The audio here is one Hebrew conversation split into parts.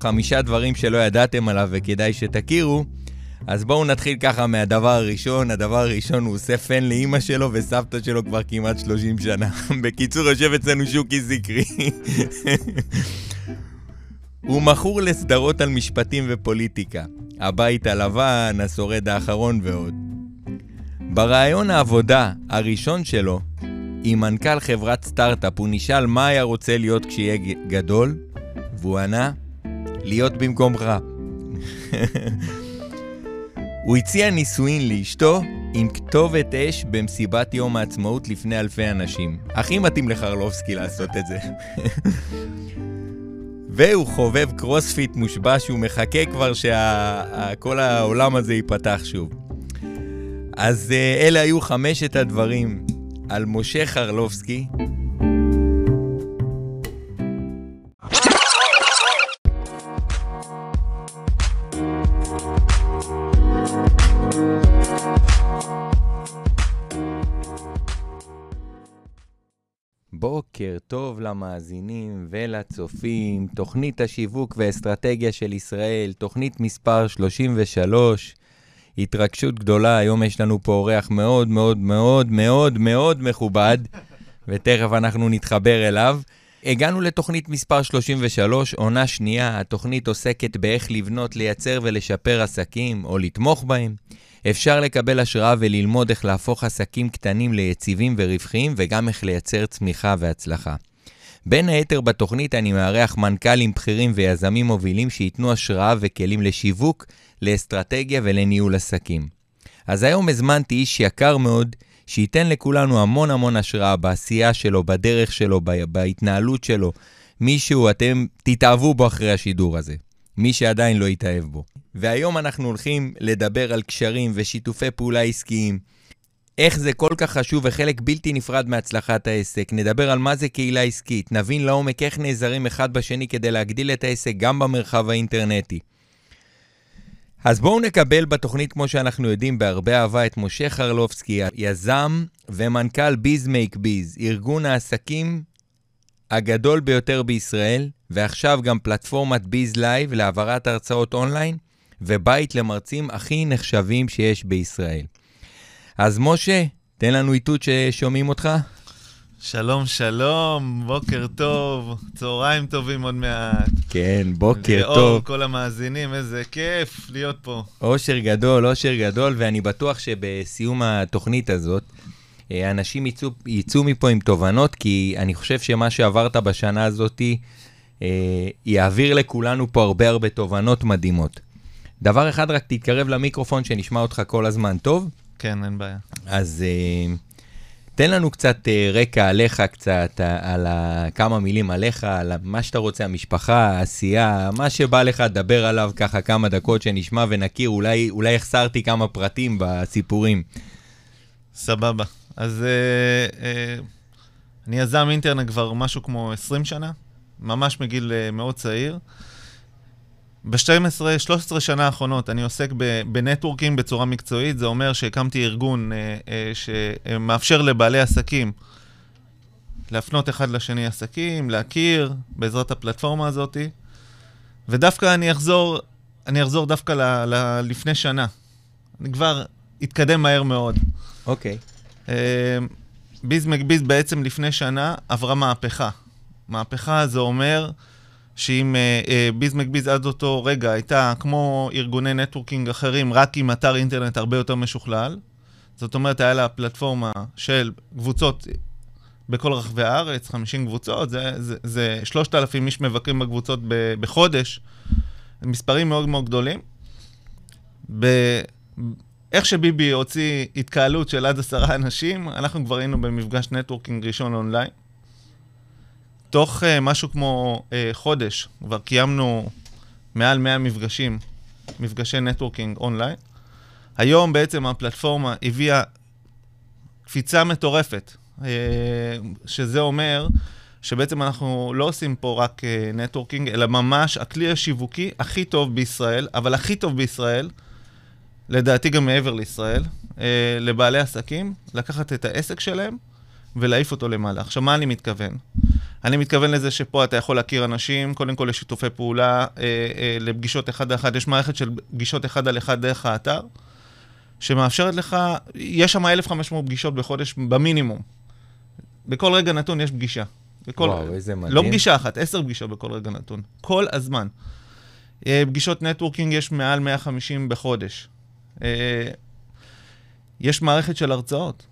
חמישה דברים שלא ידעתם עליו וכדאי שתכירו, אז בואו נתחיל ככה מהדבר הראשון. הדבר הראשון, הוא עושה פן לאימא שלו וסבתא שלו כבר כמעט 30 שנה. בקיצור, יושב אצלנו שוקי זיקרי. הוא מכור לסדרות על משפטים ופוליטיקה. הבית הלבן, השורד האחרון ועוד. בריאיון העבודה הראשון שלו, עם מנכ"ל חברת סטארט-אפ, הוא נשאל מה היה רוצה להיות כשיהיה גדול, והוא ענה, להיות במקומך. הוא הציע נישואין לאשתו עם כתובת אש במסיבת יום העצמאות לפני אלפי אנשים. הכי מתאים לחרלובסקי לעשות את זה. והוא חובב קרוספיט מושבע שהוא מחכה כבר שכל העולם הזה ייפתח שוב. אז אה, אלה היו חמשת הדברים על משה חרלובסקי. בוקר טוב למאזינים ולצופים, תוכנית השיווק ואסטרטגיה של ישראל, תוכנית מספר 33, התרגשות גדולה, היום יש לנו פה אורח מאוד מאוד מאוד מאוד מאוד מכובד, ותכף אנחנו נתחבר אליו. הגענו לתוכנית מספר 33, עונה שנייה, התוכנית עוסקת באיך לבנות, לייצר ולשפר עסקים, או לתמוך בהם. אפשר לקבל השראה וללמוד איך להפוך עסקים קטנים ליציבים ורווחיים, וגם איך לייצר צמיחה והצלחה. בין היתר בתוכנית אני מארח מנכ"לים בכירים ויזמים מובילים שייתנו השראה וכלים לשיווק, לאסטרטגיה ולניהול עסקים. אז היום הזמנתי איש יקר מאוד, שייתן לכולנו המון המון השראה בעשייה שלו, בדרך שלו, בהתנהלות שלו. מישהו, אתם תתאהבו בו אחרי השידור הזה. מי שעדיין לא התאהב בו. והיום אנחנו הולכים לדבר על קשרים ושיתופי פעולה עסקיים. איך זה כל כך חשוב וחלק בלתי נפרד מהצלחת העסק. נדבר על מה זה קהילה עסקית, נבין לעומק איך נעזרים אחד בשני כדי להגדיל את העסק גם במרחב האינטרנטי. אז בואו נקבל בתוכנית, כמו שאנחנו יודעים, בהרבה אהבה, את משה חרלובסקי, יזם ומנכ"ל Biz Make Biz, ארגון העסקים הגדול ביותר בישראל, ועכשיו גם פלטפורמת Biz Live להעברת הרצאות אונליין, ובית למרצים הכי נחשבים שיש בישראל. אז משה, תן לנו איתות ששומעים אותך. שלום, שלום, בוקר טוב, צהריים טובים עוד מעט. כן, בוקר לאור טוב. כל המאזינים, איזה כיף להיות פה. אושר גדול, אושר גדול, ואני בטוח שבסיום התוכנית הזאת, אה, אנשים יצאו, יצאו מפה עם תובנות, כי אני חושב שמה שעברת בשנה הזאת אה, יעביר לכולנו פה הרבה הרבה תובנות מדהימות. דבר אחד, רק תתקרב למיקרופון שנשמע אותך כל הזמן טוב. כן, אין בעיה. אז אה, תן לנו קצת אה, רקע עליך, קצת אה, על כמה מילים עליך, על מה שאתה רוצה, המשפחה, העשייה, מה שבא לך, דבר עליו ככה כמה דקות שנשמע ונכיר, אולי, אולי החסרתי כמה פרטים בסיפורים. סבבה. אז אה, אה, אני יזם אינטרנט כבר משהו כמו 20 שנה, ממש מגיל אה, מאוד צעיר. ב-12-13 שנה האחרונות אני עוסק בנטוורקינג בצורה מקצועית, זה אומר שהקמתי ארגון אה, אה, שמאפשר לבעלי עסקים להפנות אחד לשני עסקים, להכיר בעזרת הפלטפורמה הזאת, ודווקא אני אחזור, אני אחזור דווקא ל, ל, לפני שנה. אני כבר אתקדם מהר מאוד. אוקיי. אה, ביז מקביז בעצם לפני שנה עברה מהפכה. מהפכה זה אומר שאם uh, uh, ביז מקביז עד אותו רגע הייתה כמו ארגוני נטוורקינג אחרים, רק עם אתר אינטרנט הרבה יותר משוכלל, זאת אומרת, היה לה פלטפורמה של קבוצות בכל רחבי הארץ, 50 קבוצות, זה, זה, זה 3,000 איש מבקרים בקבוצות ב, בחודש, מספרים מאוד מאוד גדולים. ב... איך שביבי הוציא התקהלות של עד עשרה אנשים, אנחנו כבר היינו במפגש נטוורקינג ראשון אונליין. תוך uh, משהו כמו uh, חודש כבר קיימנו מעל 100 מפגשים, מפגשי networking online. היום בעצם הפלטפורמה הביאה קפיצה מטורפת, uh, שזה אומר שבעצם אנחנו לא עושים פה רק networking, אלא ממש הכלי השיווקי הכי טוב בישראל, אבל הכי טוב בישראל, לדעתי גם מעבר לישראל, uh, לבעלי עסקים, לקחת את העסק שלהם ולהעיף אותו למעלה. עכשיו, מה אני מתכוון? אני מתכוון לזה שפה אתה יכול להכיר אנשים, קודם כל לשיתופי פעולה, אה, אה, לפגישות אחד על אחד, יש מערכת של פגישות אחד על אחד דרך האתר, שמאפשרת לך, יש שם 1,500 פגישות בחודש במינימום. בכל רגע נתון יש פגישה. בכל, וואו, איזה מדהים. לא פגישה אחת, עשר פגישות בכל רגע נתון. כל הזמן. אה, פגישות נטוורקינג יש מעל 150 בחודש. יש מערכת של הרצאות.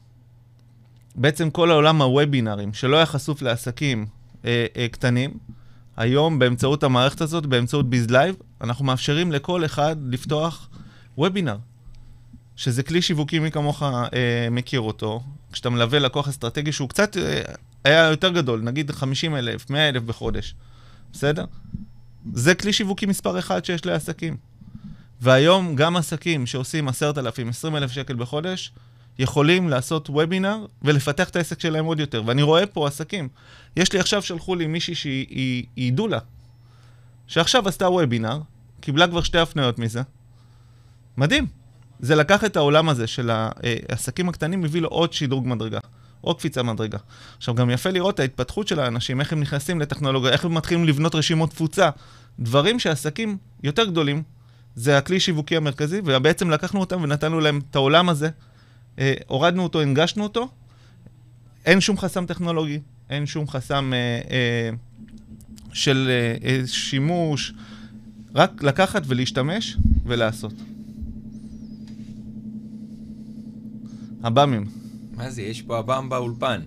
בעצם כל העולם הוובינרים, שלא היה חשוף לעסקים אה, אה, קטנים, היום באמצעות המערכת הזאת, באמצעות Biz Live, אנחנו מאפשרים לכל אחד לפתוח וובינר. שזה כלי שיווקי, מי כמוך אה, מכיר אותו, כשאתה מלווה לקוח אסטרטגי שהוא קצת אה, היה יותר גדול, נגיד 50 אלף, 100 אלף בחודש, בסדר? זה כלי שיווקי מספר אחד שיש לעסקים. והיום גם עסקים שעושים 10,000, 20,000 שקל בחודש, יכולים לעשות וובינר ולפתח את העסק שלהם עוד יותר. ואני רואה פה עסקים. יש לי עכשיו, שלחו לי מישהי שהיא היא, היא דולה, שעכשיו עשתה וובינר, קיבלה כבר שתי הפניות מזה. מדהים. זה לקח את העולם הזה של העסקים הקטנים, מביא לו עוד שדרוג מדרגה, עוד קפיצה מדרגה. עכשיו, גם יפה לראות את ההתפתחות של האנשים, איך הם נכנסים לטכנולוגיה, איך הם מתחילים לבנות רשימות תפוצה. דברים שעסקים יותר גדולים, זה הכלי שיווקי המרכזי, ובעצם לקחנו אותם ונתנו להם את העולם הזה, אה, הורדנו אותו, הנגשנו אותו, אין שום חסם טכנולוגי, אין שום חסם אה, אה, של אה, אה, שימוש, רק לקחת ולהשתמש ולעשות. עב"מים. מה זה, יש פה עב"ם באולפן.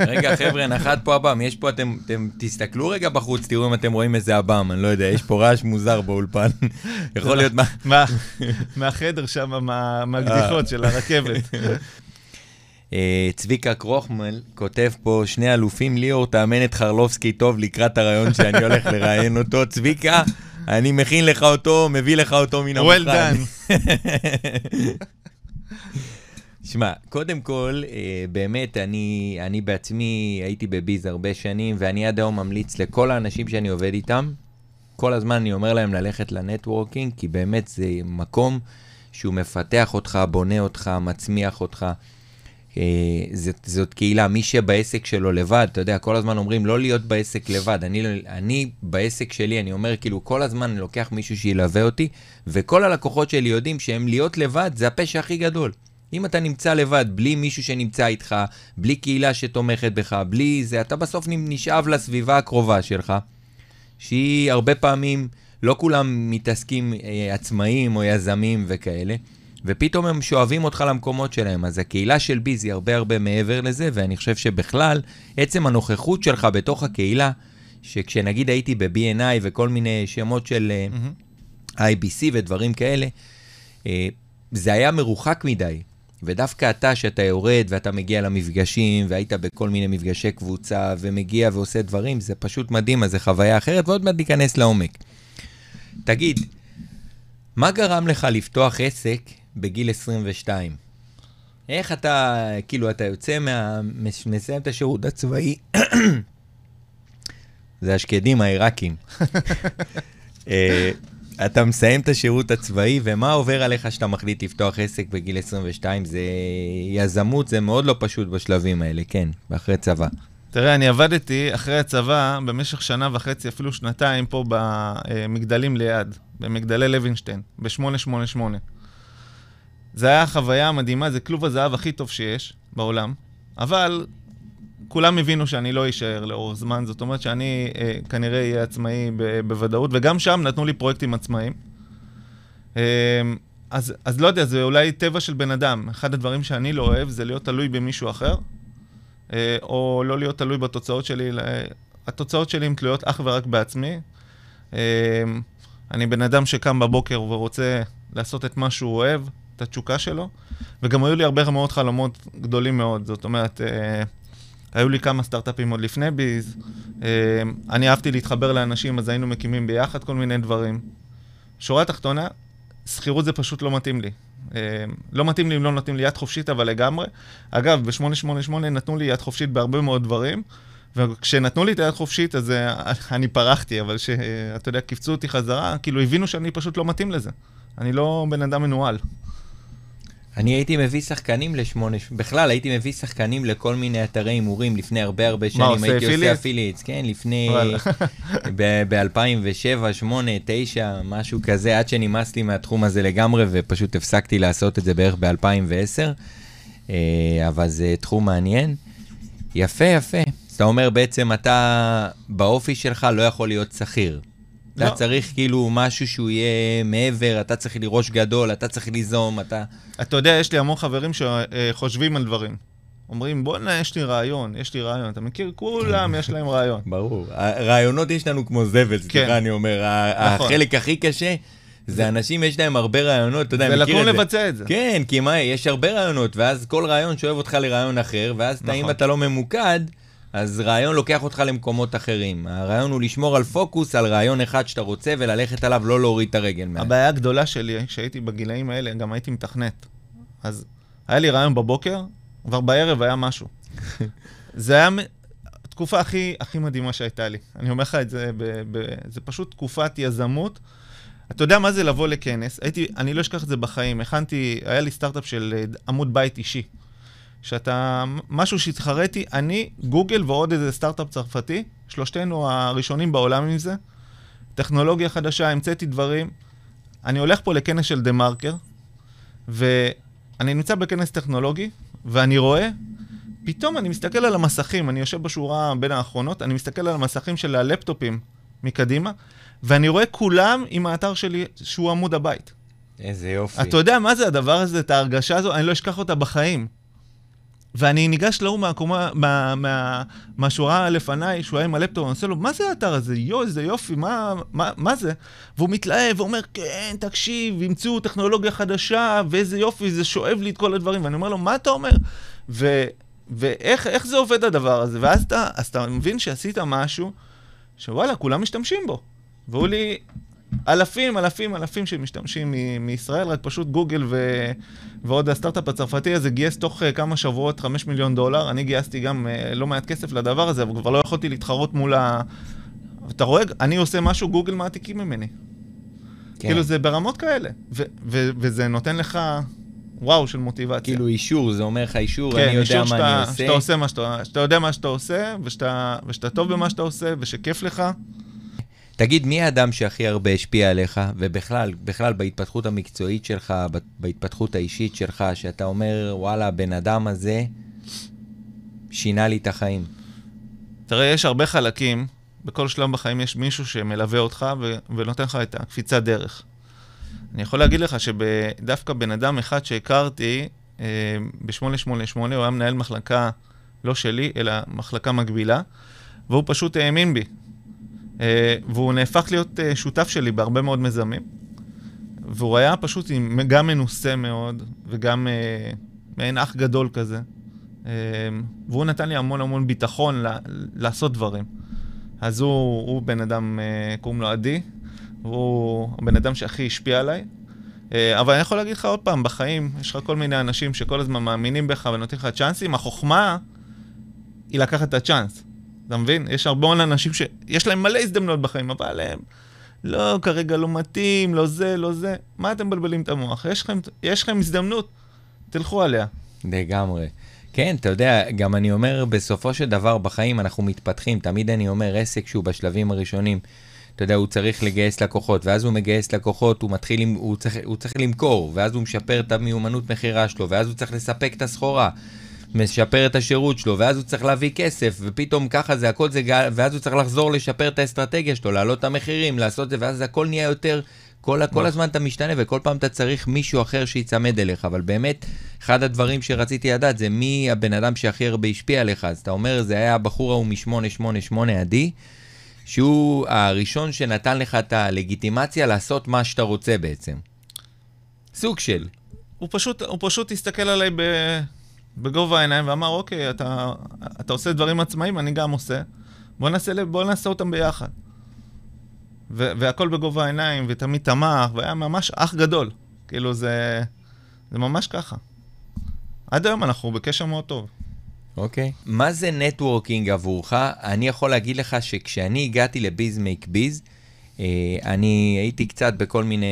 רגע, חבר'ה, נחת פה עב"ם, יש פה, אתם, אתם תסתכלו רגע בחוץ, תראו אם אתם רואים איזה עב"ם, אני לא יודע, יש פה רעש מוזר באולפן. יכול להיות מה... מה? מהחדר שם, מה- מהקדיחות של הרכבת. אה, צביקה קרוחמל כותב פה, שני אלופים, ליאור, תאמן את חרלובסקי טוב לקראת הרעיון שאני הולך לראיין אותו. צביקה, אני מכין לך אותו, מביא לך אותו מן well המוכן. done. שמע, קודם כל, אה, באמת, אני, אני בעצמי הייתי בביז הרבה שנים, ואני עד היום ממליץ לכל האנשים שאני עובד איתם, כל הזמן אני אומר להם ללכת לנטוורקינג, כי באמת זה מקום שהוא מפתח אותך, בונה אותך, מצמיח אותך. אה, זאת, זאת קהילה, מי שבעסק שלו לבד, אתה יודע, כל הזמן אומרים לא להיות בעסק לבד. אני, אני בעסק שלי, אני אומר כאילו כל הזמן אני לוקח מישהו שילווה אותי, וכל הלקוחות שלי יודעים שהם להיות לבד זה הפשע הכי גדול. אם אתה נמצא לבד, בלי מישהו שנמצא איתך, בלי קהילה שתומכת בך, בלי זה, אתה בסוף נשאב לסביבה הקרובה שלך, שהיא הרבה פעמים, לא כולם מתעסקים אה, עצמאים או יזמים וכאלה, ופתאום הם שואבים אותך למקומות שלהם. אז הקהילה של ביז היא הרבה הרבה מעבר לזה, ואני חושב שבכלל, עצם הנוכחות שלך בתוך הקהילה, שכשנגיד הייתי ב-B&I וכל מיני שמות של אה, מהמם. IBC ודברים כאלה, אה, זה היה מרוחק מדי. ודווקא אתה, שאתה יורד ואתה מגיע למפגשים, והיית בכל מיני מפגשי קבוצה, ומגיע ועושה דברים, זה פשוט מדהים, אז זו חוויה אחרת, ועוד מעט ניכנס לעומק. תגיד, מה גרם לך לפתוח עסק בגיל 22? איך אתה, כאילו, אתה יוצא מה... מס- מסיים את השירות הצבאי, זה השקדים העיראקים. אתה מסיים את השירות הצבאי, ומה עובר עליך שאתה מחליט לפתוח עסק בגיל 22? זה יזמות, זה מאוד לא פשוט בשלבים האלה, כן, ואחרי צבא. תראה, אני עבדתי אחרי הצבא במשך שנה וחצי, אפילו שנתיים, פה במגדלים ליד, במגדלי לוינשטיין, ב-888. זה היה חוויה מדהימה, זה כלוב הזהב הכי טוב שיש בעולם, אבל כולם הבינו שאני לא אשאר לאורך זמן, זאת אומרת שאני אה, כנראה אהיה עצמאי ב- בוודאות, וגם שם נתנו לי פרויקטים עצמאיים. אה, אז, אז לא יודע, זה אולי טבע של בן אדם. אחד הדברים שאני לא אוהב זה להיות תלוי במישהו אחר, אה, או לא להיות תלוי בתוצאות שלי. ל- התוצאות שלי הן תלויות אך ורק בעצמי. אה, אני בן אדם שקם בבוקר ורוצה לעשות את מה שהוא אוהב, את התשוקה שלו, וגם היו לי הרבה מאוד חלומות גדולים מאוד. זאת אומרת, אה, היו לי כמה סטארט-אפים עוד לפני ביז. אה, אני אהבתי להתחבר לאנשים, אז היינו מקימים ביחד כל מיני דברים. שורה תחתונה, שכירות זה פשוט לא מתאים לי. אה, לא מתאים לי אם לא נותנים לי יד חופשית, אבל לגמרי. אגב, ב-888 נתנו לי יד חופשית בהרבה מאוד דברים, וכשנתנו לי את היד חופשית, אז אה, אני פרחתי, אבל שאתה יודע, קיפצו אותי חזרה, כאילו הבינו שאני פשוט לא מתאים לזה. אני לא בן אדם מנוהל. אני הייתי מביא שחקנים לשמונה, בכלל הייתי מביא שחקנים לכל מיני אתרי הימורים לפני הרבה הרבה שנים. עושה הייתי? עושה אפילייטס, כן, לפני, וואלה. ב-2007, 2008, 2009, משהו כזה, עד שנמאס לי מהתחום הזה לגמרי, ופשוט הפסקתי לעשות את זה בערך ב-2010. אבל זה תחום מעניין. יפה, יפה. אתה אומר בעצם, אתה באופי שלך לא יכול להיות שכיר. אתה לא. צריך כאילו משהו שהוא יהיה מעבר, אתה צריך לראש גדול, אתה צריך ליזום, אתה... אתה יודע, יש לי המון חברים שחושבים על דברים. אומרים, בואנה, יש לי רעיון, יש לי רעיון. אתה מכיר? כולם יש להם רעיון. ברור. רעיונות יש לנו כמו זבל, כן. סליחה, אני אומר. נכון. החלק הכי קשה, זה אנשים, יש להם הרבה רעיונות, אתה יודע, מכיר ולקום את זה. לבצע את זה. כן, כי מה, יש הרבה רעיונות, ואז כל רעיון שואב אותך לרעיון אחר, ואז אתה, אם נכון. אתה לא ממוקד, אז רעיון לוקח אותך למקומות אחרים. הרעיון הוא לשמור על פוקוס, על רעיון אחד שאתה רוצה, וללכת עליו, לא להוריד את הרגל. הבעיה הגדולה שלי, כשהייתי בגילאים האלה, גם הייתי מתכנת. אז היה לי רעיון בבוקר, כבר בערב היה משהו. זה היה התקופה הכי, הכי מדהימה שהייתה לי. אני אומר לך את זה, ב, ב, זה פשוט תקופת יזמות. אתה יודע מה זה לבוא לכנס? הייתי, אני לא אשכח את זה בחיים. הכנתי, היה לי סטארט-אפ של אה, עמוד בית אישי. שאתה, משהו שהתחרתי, אני, גוגל ועוד איזה סטארט-אפ צרפתי, שלושתנו הראשונים בעולם עם זה. טכנולוגיה חדשה, המצאתי דברים. אני הולך פה לכנס של דה מרקר, ואני נמצא בכנס טכנולוגי, ואני רואה, פתאום אני מסתכל על המסכים, אני יושב בשורה בין האחרונות, אני מסתכל על המסכים של הלפטופים מקדימה, ואני רואה כולם עם האתר שלי, שהוא עמוד הבית. איזה יופי. אתה יודע מה זה הדבר הזה, את ההרגשה הזו, אני לא אשכח אותה בחיים. ואני ניגש להוא מהקומה, מה, מה, מהשורה לפניי, שהוא היה עם הלפטופ, אני עושה לו, מה זה האתר הזה? יואו, איזה יופי, מה, מה, מה זה? והוא מתלהב ואומר, כן, תקשיב, המציאו טכנולוגיה חדשה, ואיזה יופי, זה שואב לי את כל הדברים. ואני אומר לו, מה אתה אומר? ו, ואיך איך זה עובד הדבר הזה? ואז אתה, אתה מבין שעשית משהו, שוואלה, כולם משתמשים בו. והוא לי, אלפים, אלפים, אלפים שמשתמשים מ- מישראל, רק פשוט גוגל ו... ועוד הסטארט-אפ הצרפתי הזה גייס תוך uh, כמה שבועות 5 מיליון דולר. אני גייסתי גם uh, לא מעט כסף לדבר הזה, אבל כבר לא יכולתי להתחרות מול ה... אתה רואה, אני עושה משהו, גוגל מעתיקים ממני. כן. כאילו זה ברמות כאלה. ו- ו- וזה נותן לך וואו של מוטיבציה. כאילו אישור, זה אומר לך אישור, כן, אני יודע אישור מה שאתה, אני עושה. שאתה עושה מה שאתה, שאתה יודע מה שאתה עושה, ושאתה, ושאתה טוב במה שאתה עושה, ושכיף לך. תגיד, מי האדם שהכי הרבה השפיע עליך, ובכלל, בכלל בהתפתחות המקצועית שלך, בהתפתחות האישית שלך, שאתה אומר, וואלה, הבן אדם הזה שינה לי את החיים. תראה, יש הרבה חלקים, בכל שלב בחיים יש מישהו שמלווה אותך ו- ונותן לך את הקפיצת דרך. אני יכול להגיד לך שדווקא בן אדם אחד שהכרתי אה, ב-888, הוא היה מנהל מחלקה לא שלי, אלא מחלקה מקבילה, והוא פשוט האמין בי. אה, והוא נהפך להיות אה, שותף שלי בהרבה מאוד מיזמים. והוא היה פשוט גם מנוסה מאוד, וגם אה, מעין אח גדול כזה. והוא נתן לי המון המון ביטחון לעשות דברים. אז הוא, הוא בן אדם, קוראים לו עדי, הוא הבן אדם שהכי השפיע עליי. אבל אני יכול להגיד לך עוד פעם, בחיים יש לך כל מיני אנשים שכל הזמן מאמינים בך ונותנים לך צ'אנסים, החוכמה היא לקחת את הצ'אנס. אתה מבין? יש הרבה אנשים שיש להם מלא הזדמנויות בחיים, אבל הם לא, כרגע לא מתאים, לא זה, לא זה. מה אתם מבלבלים את המוח? יש לכם, יש לכם הזדמנות, תלכו עליה. לגמרי. כן, אתה יודע, גם אני אומר, בסופו של דבר בחיים אנחנו מתפתחים. תמיד אני אומר, עסק שהוא בשלבים הראשונים, אתה יודע, הוא צריך לגייס לקוחות, ואז הוא מגייס לקוחות, הוא מתחיל, הוא צריך, הוא צריך למכור, ואז הוא משפר את המיומנות מכירה שלו, ואז הוא צריך לספק את הסחורה, משפר את השירות שלו, ואז הוא צריך להביא כסף, ופתאום ככה זה, הכל זה, ואז הוא צריך לחזור לשפר את האסטרטגיה שלו, להעלות את המחירים, לעשות את זה, ואז הכל נהיה יותר... כל, כל הזמן אתה משתנה וכל פעם אתה צריך מישהו אחר שיצמד אליך, אבל באמת, אחד הדברים שרציתי לדעת זה מי הבן אדם שהכי הרבה השפיע עליך. אז אתה אומר, זה היה הבחור ההוא מ-888 עדי, שהוא הראשון שנתן לך את הלגיטימציה לעשות מה שאתה רוצה בעצם. סוג של. הוא פשוט, הוא פשוט הסתכל עליי ב, בגובה העיניים ואמר, אוקיי, אתה, אתה עושה דברים עצמאיים, אני גם עושה. בוא נעשה, בוא נעשה אותם ביחד. ו, והכל בגובה העיניים, ותמיד תמך, והיה ממש אח גדול. כאילו, זה, זה ממש ככה. עד היום אנחנו בקשר מאוד טוב. אוקיי. מה זה נטוורקינג עבורך? אני יכול להגיד לך שכשאני הגעתי לביז מייק ביז, אני הייתי קצת בכל מיני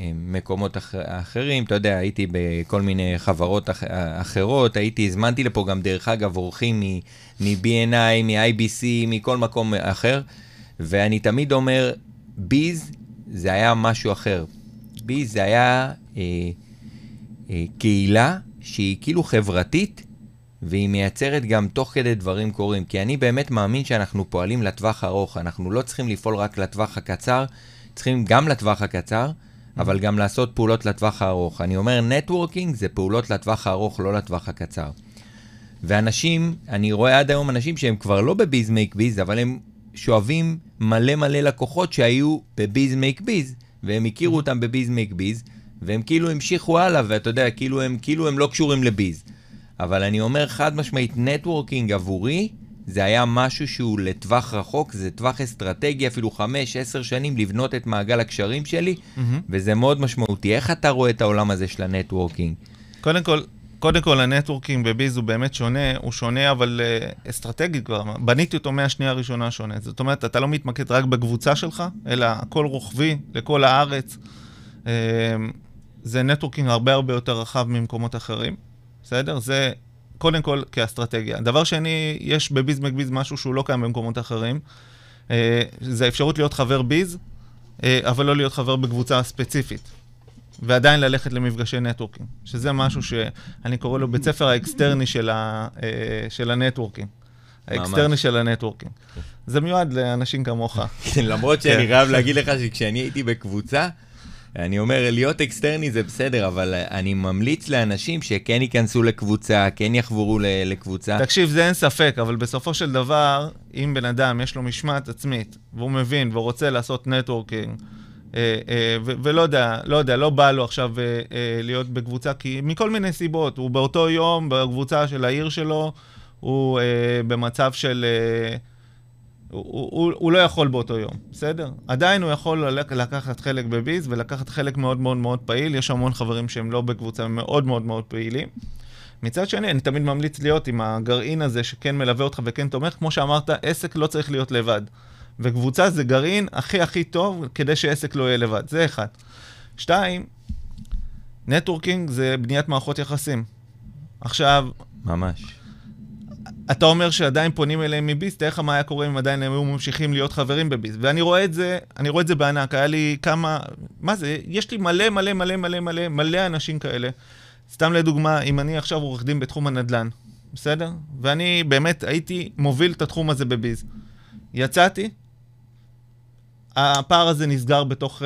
אה, מקומות אח, אחרים, אתה יודע, הייתי בכל מיני חברות אח, אחרות, הייתי, הזמנתי לפה גם, דרך אגב, אורחים מ-B&I, מ-IBC, מכל מקום אחר, ואני תמיד אומר, ביז זה היה משהו אחר. ביז זה היה אה, אה, קהילה שהיא כאילו חברתית, והיא מייצרת גם תוך כדי דברים קורים. כי אני באמת מאמין שאנחנו פועלים לטווח ארוך, אנחנו לא צריכים לפעול רק לטווח הקצר, צריכים גם לטווח הקצר, אבל גם לעשות פעולות לטווח הארוך. אני אומר, networking זה פעולות לטווח הארוך, לא לטווח הקצר. ואנשים, אני רואה עד היום אנשים שהם כבר לא ב Biz Make Biz, אבל הם שואבים מלא מלא לקוחות שהיו ב Biz Make Biz, והם הכירו אותם ב Biz Make Biz, והם כאילו המשיכו הלאה, ואתה יודע, כאילו הם, כאילו הם לא קשורים ל Biz. אבל אני אומר חד משמעית, networking עבורי, זה היה משהו שהוא לטווח רחוק, זה טווח אסטרטגי, אפילו 5-10 שנים, לבנות את מעגל הקשרים שלי, mm-hmm. וזה מאוד משמעותי. איך אתה רואה את העולם הזה של ה networking? קודם כל, קודם כל, ה networking ב Biz הוא באמת שונה, הוא שונה אבל uh, אסטרטגית כבר. בניתי אותו מהשנייה הראשונה שונה. זאת אומרת, אתה לא מתמקד רק בקבוצה שלך, אלא הכל רוחבי, לכל הארץ. Uh, זה networking הרבה הרבה יותר רחב ממקומות אחרים. בסדר? זה קודם כל כאסטרטגיה. דבר שני, יש ב Biz Make Biz משהו שהוא לא קיים במקומות אחרים. אה, זה האפשרות להיות חבר Biz, אה, אבל לא להיות חבר בקבוצה ספציפית. ועדיין ללכת למפגשי networking, שזה משהו שאני קורא לו בית ספר האקסטרני של, ה, אה, של ה networking. האקסטרני של ה networking. זה מיועד לאנשים כמוך. למרות שאני חייב להגיד לך שכשאני הייתי בקבוצה, אני אומר, להיות אקסטרני זה בסדר, אבל אני ממליץ לאנשים שכן ייכנסו לקבוצה, כן יחברו לקבוצה. תקשיב, זה אין ספק, אבל בסופו של דבר, אם בן אדם יש לו משמעת עצמית, והוא מבין ורוצה לעשות נטוורקינג, אה, אה, ולא יודע, לא יודע, לא בא לו עכשיו אה, להיות בקבוצה, כי מכל מיני סיבות, הוא באותו יום בקבוצה של העיר שלו, הוא במצב של... הוא, הוא, הוא לא יכול באותו יום, בסדר? עדיין הוא יכול לקחת חלק בביז ולקחת חלק מאוד מאוד מאוד פעיל. יש המון חברים שהם לא בקבוצה, הם מאוד מאוד מאוד פעילים. מצד שני, אני תמיד ממליץ להיות עם הגרעין הזה שכן מלווה אותך וכן תומך. כמו שאמרת, עסק לא צריך להיות לבד. וקבוצה זה גרעין הכי הכי טוב כדי שעסק לא יהיה לבד. זה אחד. שתיים, נטוורקינג זה בניית מערכות יחסים. עכשיו... ממש. אתה אומר שעדיין פונים אליהם מביס, תאר לך מה היה קורה אם עדיין הם היו ממשיכים להיות חברים בביס. ואני רואה את זה, אני רואה את זה בענק, היה לי כמה, מה זה, יש לי מלא מלא מלא מלא מלא מלא אנשים כאלה. סתם לדוגמה, אם אני עכשיו עורך דין בתחום הנדל"ן, בסדר? ואני באמת הייתי מוביל את התחום הזה בביז. יצאתי, הפער הזה נסגר בתוך uh,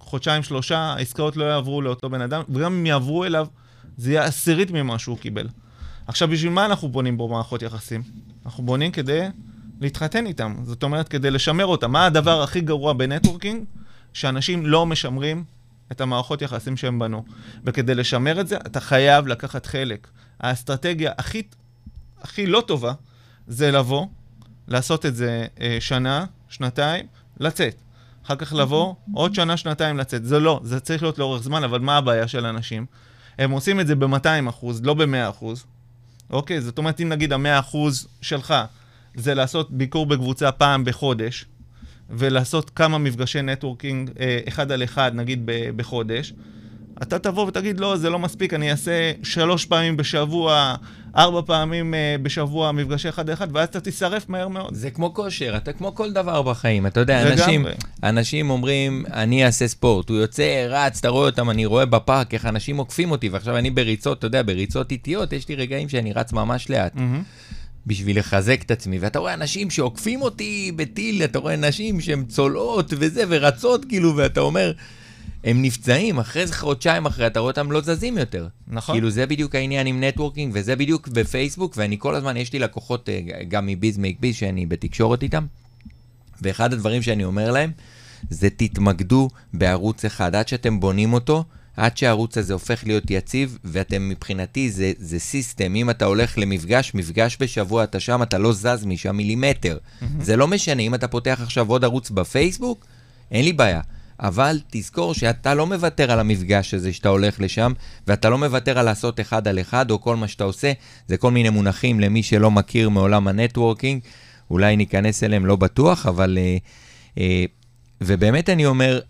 חודשיים, שלושה, העסקאות לא יעברו לאותו בן אדם, וגם אם יעברו אליו, זה יהיה עשירית ממה שהוא קיבל. עכשיו, בשביל מה אנחנו בונים בו מערכות יחסים? אנחנו בונים כדי להתחתן איתם. זאת אומרת, כדי לשמר אותם. מה הדבר הכי גרוע בנטוורקינג? שאנשים לא משמרים את המערכות יחסים שהם בנו. וכדי לשמר את זה, אתה חייב לקחת חלק. האסטרטגיה הכי, הכי לא טובה זה לבוא, לעשות את זה אה, שנה, שנתיים, לצאת. אחר כך לבוא, עוד שנה, שנתיים לצאת. זה לא, זה צריך להיות לאורך זמן, אבל מה הבעיה של אנשים? הם עושים את זה ב-200 אחוז, לא ב-100 אחוז. אוקיי? זאת אומרת, אם נגיד המאה אחוז שלך זה לעשות ביקור בקבוצה פעם בחודש, ולעשות כמה מפגשי נטוורקינג אה, אחד על אחד, נגיד בחודש, אתה תבוא ותגיד, לא, זה לא מספיק, אני אעשה שלוש פעמים בשבוע, ארבע פעמים uh, בשבוע מפגשי אחד אחד, ואז אתה תישרף מהר מאוד. זה כמו כושר, אתה כמו כל דבר בחיים. אתה יודע, אנשים, אנשים אומרים, אני אעשה ספורט. הוא יוצא, רץ, אתה רואה אותם, אני רואה בפארק איך אנשים עוקפים אותי, ועכשיו אני בריצות, אתה יודע, בריצות איטיות, יש לי רגעים שאני רץ ממש לאט. Mm-hmm. בשביל לחזק את עצמי, ואתה רואה אנשים שעוקפים אותי בטיל, אתה רואה נשים שהן צולעות וזה, ורצות כאילו, ואתה אומר, הם נפצעים, אחרי זה חודשיים אחרי, אתה רואה אותם לא זזים יותר. נכון. כאילו, זה בדיוק העניין עם networking, וזה בדיוק בפייסבוק, ואני כל הזמן, יש לי לקוחות אה, גם מ Biz Make Biz, שאני בתקשורת איתם, ואחד הדברים שאני אומר להם, זה תתמקדו בערוץ אחד. עד שאתם בונים אותו, עד שהערוץ הזה הופך להיות יציב, ואתם מבחינתי, זה, זה system. אם אתה הולך למפגש, מפגש בשבוע, אתה שם, אתה לא זז משם מילימטר. Mm-hmm. זה לא משנה, אם אתה פותח עכשיו עוד ערוץ בפייסבוק, אין לי בעיה. אבל תזכור שאתה לא מוותר על המפגש הזה שאתה הולך לשם, ואתה לא מוותר על לעשות אחד על אחד, או כל מה שאתה עושה, זה כל מיני מונחים למי שלא מכיר מעולם ה networking, אולי ניכנס אליהם, לא בטוח, אבל uh, uh, ובאמת אני אומר,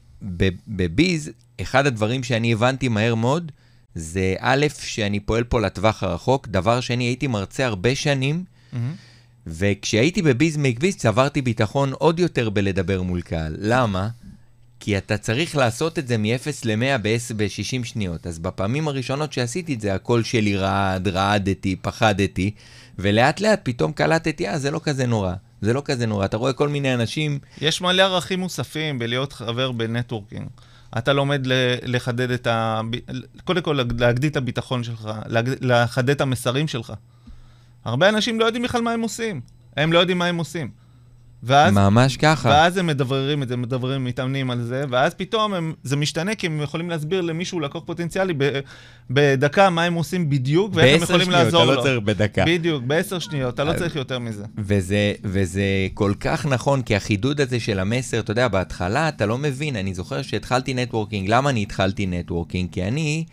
ב Biz, אחד הדברים שאני הבנתי מהר מאוד, זה א', שאני פועל פה לטווח הרחוק, דבר שני, הייתי מרצה הרבה שנים, mm-hmm. וכשהייתי ב Biz Make Biz צברתי ביטחון עוד יותר בלדבר מול קהל. למה? כי אתה צריך לעשות את זה מ-0 ל-100 ב-60 שניות. אז בפעמים הראשונות שעשיתי את זה, הקול שלי רעד, רעדתי, פחדתי, ולאט לאט פתאום קלטתי, אה, זה לא כזה נורא. זה לא כזה נורא. אתה רואה כל מיני אנשים... יש מלא ערכים מוספים בלהיות חבר ב networking. אתה לומד לחדד את ה... קודם כל, להגדיל את הביטחון שלך, לחדד את המסרים שלך. הרבה אנשים לא יודעים בכלל מה הם עושים. הם לא יודעים מה הם עושים. ואז, ממש ככה. ואז הם מדבררים את זה, מדבררים, מתאמנים על זה, ואז פתאום הם, זה משתנה, כי הם יכולים להסביר למישהו, לקוח פוטנציאלי, ב, בדקה מה הם עושים בדיוק, ואיך הם יכולים שניות, לעזור לו. בעשר שניות, אתה לא צריך בדקה. בדיוק, בעשר שניות, אתה לא צריך יותר מזה. וזה, וזה כל כך נכון, כי החידוד הזה של המסר, אתה יודע, בהתחלה אתה לא מבין, אני זוכר שהתחלתי networking, למה אני התחלתי networking? כי אני...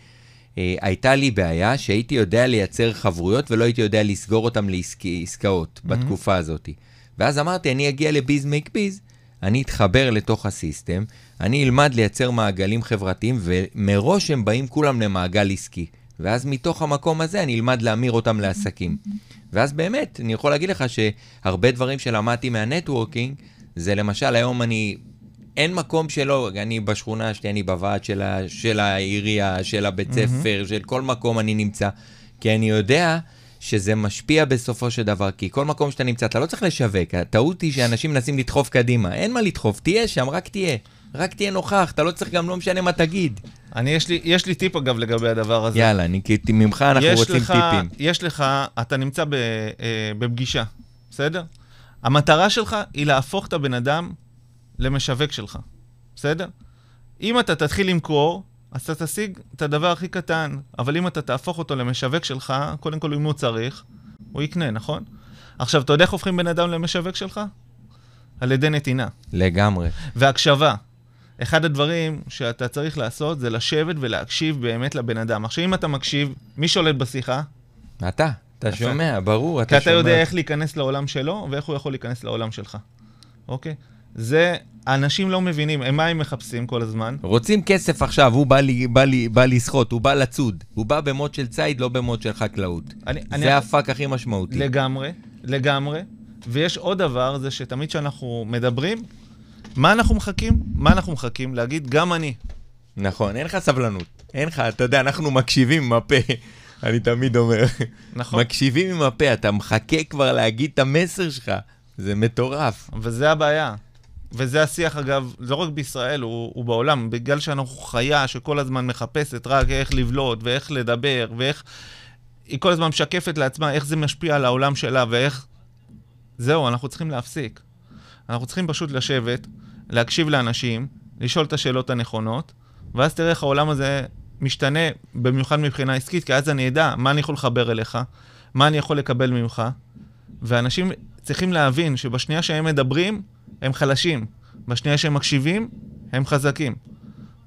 אה, הייתה לי בעיה שהייתי יודע לייצר חברויות ולא הייתי יודע לסגור אותן לעסקאות mm-hmm. בתקופה הזאת. ואז אמרתי, אני אגיע לביז מייק ביז, אני אתחבר לתוך הסיסטם, אני אלמד לייצר מעגלים חברתיים, ומראש הם באים כולם למעגל עסקי. ואז מתוך המקום הזה אני אלמד להמיר אותם לעסקים. ואז באמת, אני יכול להגיד לך שהרבה דברים שלמדתי מהנטוורקינג, זה למשל, היום אני אין מקום שלא, אני בשכונה שלי, אני בוועד של, ה, של העירייה, של הבית ספר, mm-hmm. של כל מקום אני נמצא. כי אני יודע שזה משפיע בסופו של דבר, כי כל מקום שאתה נמצא, אתה לא צריך לשווק. הטעות היא שאנשים מנסים לדחוף קדימה. אין מה לדחוף, תהיה שם, רק תהיה. רק תהיה נוכח, אתה לא צריך גם לא משנה מה תגיד. אני, יש לי, יש לי טיפ אגב לגבי הדבר הזה. יאללה, אני, ממך אנחנו רוצים לך, טיפים. יש לך, אתה נמצא ב, אה, בפגישה, בסדר? המטרה שלך היא להפוך את הבן אדם למשווק שלך, בסדר? אם אתה תתחיל למכור, אז אתה תשיג את הדבר הכי קטן, אבל אם אתה תהפוך אותו למשווק שלך, קודם כל אם הוא צריך, הוא יקנה, נכון? עכשיו, אתה יודע איך הופכים בן אדם למשווק שלך? על ידי נתינה. לגמרי. והקשבה. אחד הדברים שאתה צריך לעשות זה לשבת ולהקשיב באמת לבן אדם. עכשיו, אם אתה מקשיב, מי שולט בשיחה? אתה. אתה שומע, ברור, אתה שומע. כי אתה יודע איך להיכנס לעולם שלו, ואיך הוא יכול להיכנס לעולם שלך, אוקיי? זה, אנשים לא מבינים, הם מה הם מחפשים כל הזמן? רוצים כסף עכשיו, הוא בא, לי, בא, לי, בא לסחוט, הוא בא לצוד. הוא בא במוד של ציד, לא במוד של חקלאות. אני, זה אני... הפאק הכי משמעותי. לגמרי, לגמרי. ויש עוד דבר, זה שתמיד כשאנחנו מדברים, מה אנחנו מחכים? מה אנחנו מחכים? להגיד, גם אני. נכון, אין לך סבלנות. אין לך, אתה יודע, אנחנו מקשיבים עם הפה. אני תמיד אומר. נכון. מקשיבים עם הפה, אתה מחכה כבר להגיד את המסר שלך. זה מטורף. וזה הבעיה. וזה השיח, אגב, לא רק בישראל, הוא, הוא בעולם, בגלל שאנחנו חיה שכל הזמן מחפשת רק איך לבלוט ואיך לדבר ואיך... היא כל הזמן משקפת לעצמה איך זה משפיע על העולם שלה ואיך... זהו, אנחנו צריכים להפסיק. אנחנו צריכים פשוט לשבת, להקשיב לאנשים, לשאול את השאלות הנכונות, ואז תראה איך העולם הזה משתנה, במיוחד מבחינה עסקית, כי אז אני אדע מה אני יכול לחבר אליך, מה אני יכול לקבל ממך, ואנשים צריכים להבין שבשנייה שהם מדברים, הם חלשים. בשנייה שהם מקשיבים, הם חזקים.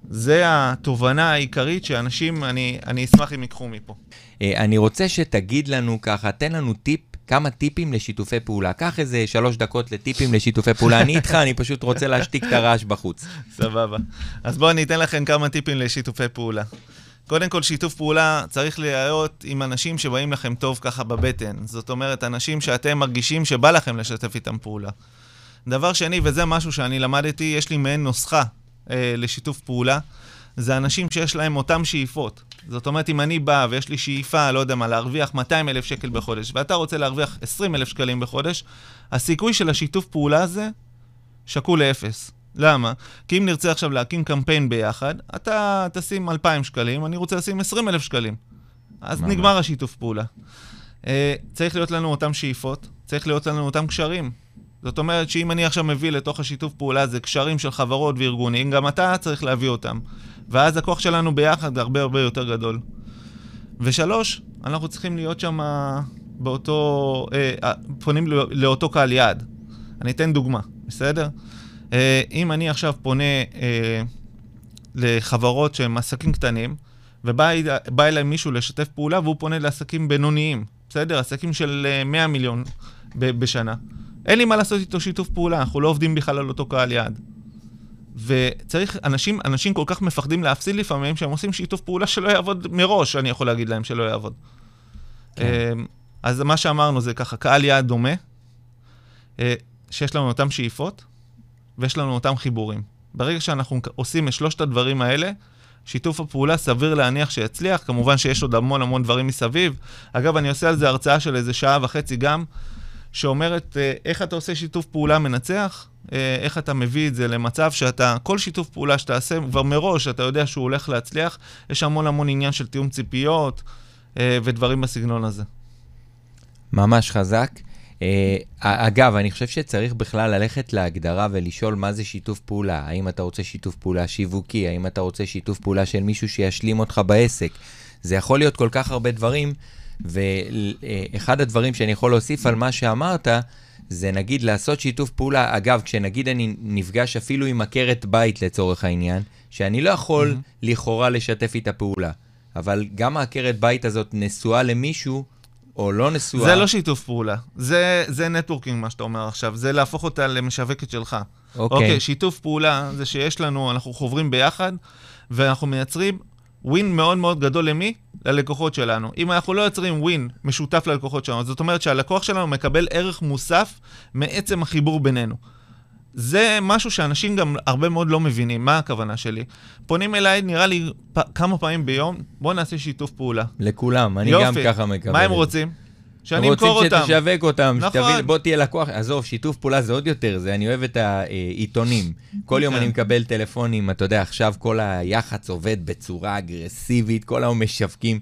זה התובנה העיקרית שאנשים, אני, אני אשמח אם ייקחו מפה. אה, אני רוצה שתגיד לנו ככה, תן לנו טיפ, כמה טיפים לשיתופי פעולה. קח איזה שלוש דקות לטיפים לשיתופי פעולה. אני איתך, אני פשוט רוצה להשתיק את הרעש בחוץ. סבבה. אז בואו אני אתן לכם כמה טיפים לשיתופי פעולה. קודם כל, שיתוף פעולה צריך להיות עם אנשים שבאים לכם טוב ככה בבטן. זאת אומרת, אנשים שאתם מרגישים שבא לכם לשתף איתם פעולה. דבר שני, וזה משהו שאני למדתי, יש לי מעין נוסחה אה, לשיתוף פעולה, זה אנשים שיש להם אותם שאיפות. זאת אומרת, אם אני בא ויש לי שאיפה, לא יודע מה, להרוויח 200 אלף שקל בחודש, ואתה רוצה להרוויח 20 אלף שקלים בחודש, הסיכוי של השיתוף פעולה הזה שקול לאפס. למה? כי אם נרצה עכשיו להקים קמפיין ביחד, אתה תשים 2,000 שקלים, אני רוצה לשים 20 אלף שקלים. אז ממש. נגמר השיתוף פעולה. Uh, צריך להיות לנו אותם שאיפות, צריך להיות לנו אותם קשרים. זאת אומרת שאם אני עכשיו מביא לתוך השיתוף פעולה הזה קשרים של חברות וארגונים, גם אתה צריך להביא אותם. ואז הכוח שלנו ביחד הרבה הרבה יותר גדול. ושלוש, אנחנו צריכים להיות שם באותו, אה, אה, פונים לאותו קהל יעד. אני אתן דוגמה, בסדר? אה, אם אני עכשיו פונה אה, לחברות שהן עסקים קטנים, ובא אליי מישהו לשתף פעולה והוא פונה לעסקים בינוניים, בסדר? עסקים של 100 אה, מיליון בשנה. אין לי מה לעשות איתו שיתוף פעולה, אנחנו לא עובדים בכלל על אותו קהל יעד. וצריך, אנשים, אנשים כל כך מפחדים להפסיד לפעמים, שהם עושים שיתוף פעולה שלא יעבוד מראש, אני יכול להגיד להם שלא יעבוד. כן. אמ, אז מה שאמרנו זה ככה, קהל יעד דומה, אה, שיש לנו אותם שאיפות, ויש לנו אותם חיבורים. ברגע שאנחנו עושים את שלושת הדברים האלה, שיתוף הפעולה סביר להניח שיצליח, כמובן שיש עוד המון המון דברים מסביב. אגב, אני עושה על זה הרצאה של איזה שעה וחצי גם, שאומרת אה, איך אתה עושה שיתוף פעולה מנצח, אה, איך אתה מביא את זה למצב שאתה, כל שיתוף פעולה שתעשה, כבר מראש אתה יודע שהוא הולך להצליח, יש המון המון עניין של תיאום ציפיות אה, ודברים בסגנון הזה. ממש חזק. Uh, אגב, אני חושב שצריך בכלל ללכת להגדרה ולשאול מה זה שיתוף פעולה. האם אתה רוצה שיתוף פעולה שיווקי? האם אתה רוצה שיתוף פעולה של מישהו שישלים אותך בעסק? זה יכול להיות כל כך הרבה דברים, ואחד הדברים שאני יכול להוסיף על מה שאמרת, זה נגיד לעשות שיתוף פעולה. אגב, כשנגיד אני נפגש אפילו עם עקרת בית לצורך העניין, שאני לא יכול mm-hmm. לכאורה לשתף איתה פעולה, אבל גם העקרת בית הזאת נשואה למישהו, או לא נשואה. זה לא שיתוף פעולה, זה, זה נטוורקינג, מה שאתה אומר עכשיו, זה להפוך אותה למשווקת שלך. אוקיי. אוקיי, שיתוף פעולה זה שיש לנו, אנחנו חוברים ביחד, ואנחנו מייצרים ווין מאוד מאוד גדול למי? ללקוחות שלנו. אם אנחנו לא יוצרים ווין משותף ללקוחות שלנו, זאת אומרת שהלקוח שלנו מקבל ערך מוסף מעצם החיבור בינינו. זה משהו שאנשים גם הרבה מאוד לא מבינים, מה הכוונה שלי. פונים אליי, נראה לי, פ- כמה פעמים ביום, בוא נעשה שיתוף פעולה. לכולם, אני יופי. גם ככה מקבל. מה הם. רוצים? שאני אמכור אותם. רוצים שתשווק אותם, נכון. שתביא, בוא תהיה לקוח, עזוב, שיתוף פעולה זה עוד יותר, זה אני אוהב את העיתונים. כל יום כן. אני מקבל טלפונים, אתה יודע, עכשיו כל היח"צ עובד בצורה אגרסיבית, כל היום משווקים.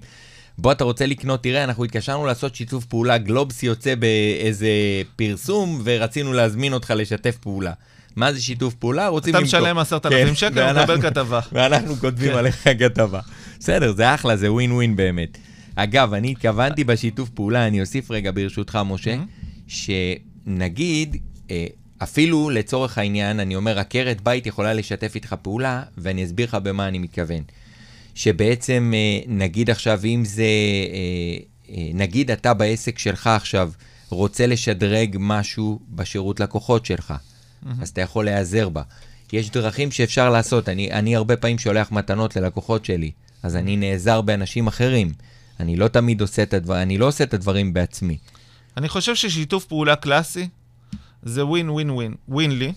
בוא, אתה רוצה לקנות, תראה, אנחנו התקשרנו לעשות שיתוף פעולה, גלובס יוצא באיזה פרסום, ורצינו להזמין אותך לשתף פעולה. מה זה שיתוף פעולה? רוצים אתה למכור. משלם 10,000 כן, שקל, ואנחנו- ומקבל כתבה. ואנחנו כותבים כן. עליך כתבה. בסדר, זה אחלה, זה ווין ווין באמת. אגב, אני התכוונתי בשיתוף פעולה, אני אוסיף רגע ברשותך, משה, שנגיד, אה, אפילו לצורך העניין, אני אומר, עקרת בית יכולה לשתף איתך פעולה, ואני אסביר לך במה אני מתכוון. שבעצם, אה, נגיד עכשיו, אם זה, אה, נגיד אתה בעסק שלך עכשיו רוצה לשדרג משהו בשירות לקוחות שלך, אז אתה יכול להיעזר בה. יש דרכים שאפשר לעשות. אני, אני הרבה פעמים שולח מתנות ללקוחות שלי, אז אני נעזר באנשים אחרים. אני לא תמיד עושה את הדברים, אני לא עושה את הדברים בעצמי. אני חושב ששיתוף פעולה קלאסי זה ווין ווין ווין. ווין לי,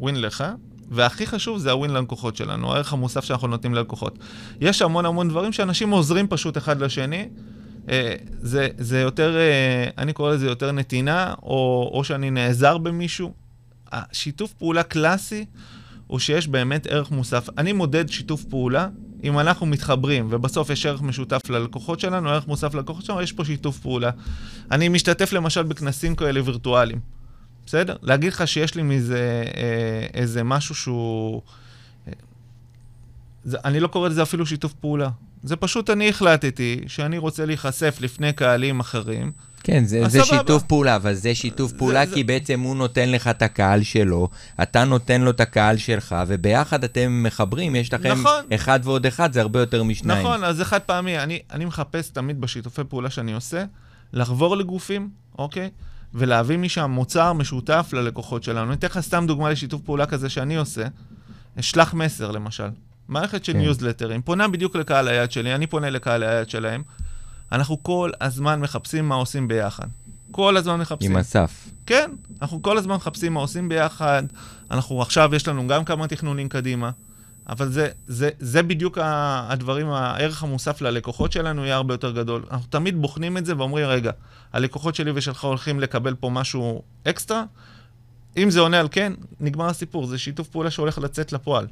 ווין לך, והכי חשוב זה הווין ללקוחות שלנו, הערך המוסף שאנחנו נותנים ללקוחות. יש המון המון דברים שאנשים עוזרים פשוט אחד לשני. אה, זה, זה יותר, אה, אני קורא לזה יותר נתינה, או, או שאני נעזר במישהו. השיתוף פעולה קלאסי הוא שיש באמת ערך מוסף. אני מודד שיתוף פעולה, אם אנחנו מתחברים ובסוף יש ערך משותף ללקוחות שלנו, ערך מוסף ללקוחות שלנו, יש פה שיתוף פעולה. אני משתתף למשל בכנסים כאלה וירטואליים, בסדר? להגיד לך שיש לי מזה אה, איזה משהו שהוא... אה, זה, אני לא קורא לזה אפילו שיתוף פעולה. זה פשוט אני החלטתי שאני רוצה להיחשף לפני קהלים אחרים. כן, זה, זה. שיתוף פעולה, אבל זה שיתוף זה- פעולה זה- כי בעצם הוא נותן לך את הקהל שלו, אתה נותן לו את הקהל שלך, וביחד אתם מחברים, יש לכם נכון. אחד ועוד אחד, זה הרבה יותר משניים. נכון, אז זה חד פעמי. אני, אני מחפש תמיד בשיתופי פעולה שאני עושה, לחבור לגופים, אוקיי? ולהביא משם מוצר משותף ללקוחות שלנו. אני אתן לך סתם דוגמה לשיתוף פעולה כזה שאני עושה. שלח מסר, למשל. מערכת של כן. ניוזלטרים, פונה בדיוק לקהל היעד שלי, אני פונה לקהל היעד שלהם. אנחנו כל הזמן מחפשים מה עושים ביחד. כל הזמן מחפשים. עם אסף. כן, אנחנו כל הזמן מחפשים מה עושים ביחד. אנחנו עכשיו, יש לנו גם כמה תכנונים קדימה. אבל זה, זה, זה בדיוק הדברים, הערך המוסף ללקוחות שלנו יהיה הרבה יותר גדול. אנחנו תמיד בוחנים את זה ואומרים, רגע, הלקוחות שלי ושלך הולכים לקבל פה משהו אקסטרה? אם זה עונה על כן, נגמר הסיפור, זה שיתוף פעולה שהולך לצאת לפועל.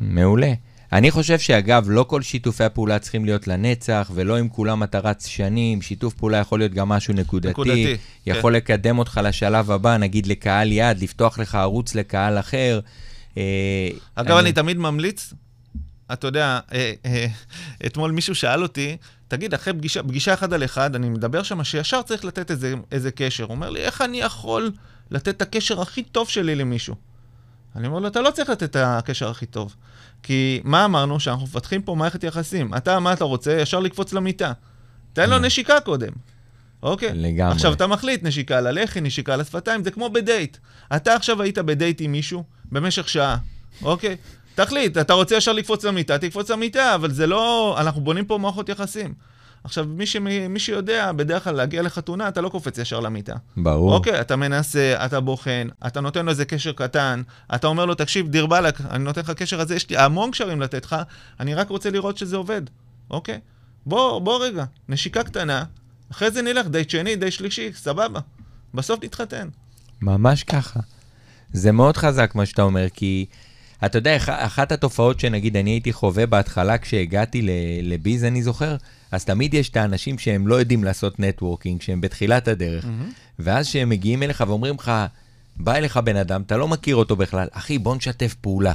מעולה. אני חושב שאגב, לא כל שיתופי הפעולה צריכים להיות לנצח, ולא עם כולם אתה רץ שנים, שיתוף פעולה יכול להיות גם משהו נקודתי. נקודתי, יכול לקדם אותך לשלב הבא, נגיד לקהל יעד, לפתוח לך ערוץ לקהל אחר. אה, אגב, אני תמיד ממליץ, אתה יודע, אה, אה, אתמול מישהו שאל אותי, תגיד, אחרי פגישה, פגישה אחד על אחד, אני מדבר שם שישר צריך לתת איזה, איזה קשר. הוא אומר לי, איך אני יכול לתת את הקשר הכי טוב שלי למישהו? אני אומר לו, אתה לא צריך לתת את הקשר הכי טוב. כי מה אמרנו? שאנחנו מפתחים פה מערכת יחסים. אתה, מה אתה רוצה? ישר לקפוץ למיטה. תן לו נשיקה קודם. אוקיי? לגמרי. עכשיו אתה מחליט, נשיקה על הלחי, נשיקה על השפתיים, זה כמו בדייט. אתה עכשיו היית בדייט עם מישהו במשך שעה. אוקיי? תחליט, אתה רוצה ישר לקפוץ למיטה, תקפוץ למיטה, אבל זה לא... אנחנו בונים פה מערכות יחסים. עכשיו, מי, ש... מי שיודע, בדרך כלל להגיע לחתונה, אתה לא קופץ ישר למיטה. ברור. אוקיי, אתה מנסה, אתה בוחן, אתה נותן לו איזה קשר קטן, אתה אומר לו, תקשיב, דיר באלק, אני נותן לך קשר הזה, יש לי המון קשרים לתת לך, אני רק רוצה לראות שזה עובד, אוקיי? בוא, בוא רגע, נשיקה קטנה, אחרי זה נלך, דייט שני, דייט שלישי, סבבה. בסוף נתחתן. ממש ככה. זה מאוד חזק מה שאתה אומר, כי אתה יודע, אח- אחת התופעות שנגיד אני הייתי חווה בהתחלה כשהגעתי לביז, אני זוכר, אז תמיד יש את האנשים שהם לא יודעים לעשות נטוורקינג, שהם בתחילת הדרך, ואז שהם מגיעים אליך ואומרים לך, בא אליך בן אדם, אתה לא מכיר אותו בכלל, אחי, בוא נשתף פעולה.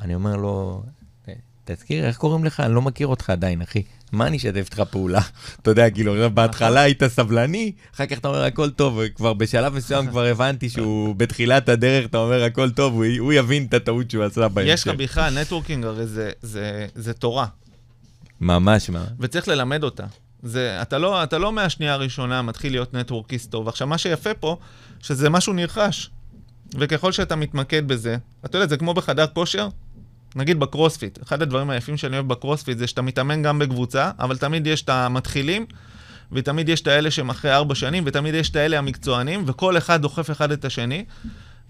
אני אומר לו, "אה, תזכיר, איך קוראים לך? אני לא מכיר אותך עדיין, אחי. מה אני אשתף איתך פעולה? אתה יודע, כאילו, בהתחלה היית סבלני, אחר כך אתה אומר, הכל טוב, כבר בשלב מסוים כבר הבנתי שהוא בתחילת הדרך, אתה אומר, הכל טוב, הוא, הוא יבין את הטעות שהוא עשה בהמשך. יש לך בכלל, networking הרי זה, זה, זה תורה, ממש, מה? וצריך ללמד אותה. זה, אתה, לא, אתה לא מהשנייה הראשונה מתחיל להיות נטוורקיסט טוב. עכשיו, מה שיפה פה, שזה משהו נרכש. וככל שאתה מתמקד בזה, אתה יודע, זה כמו בחדר כושר, נגיד בקרוספיט. אחד הדברים היפים שאני אוהב בקרוספיט זה שאתה מתאמן גם בקבוצה, אבל תמיד יש את המתחילים, ותמיד יש את האלה שהם אחרי ארבע שנים, ותמיד יש את האלה המקצוענים, וכל אחד דוחף אחד את השני.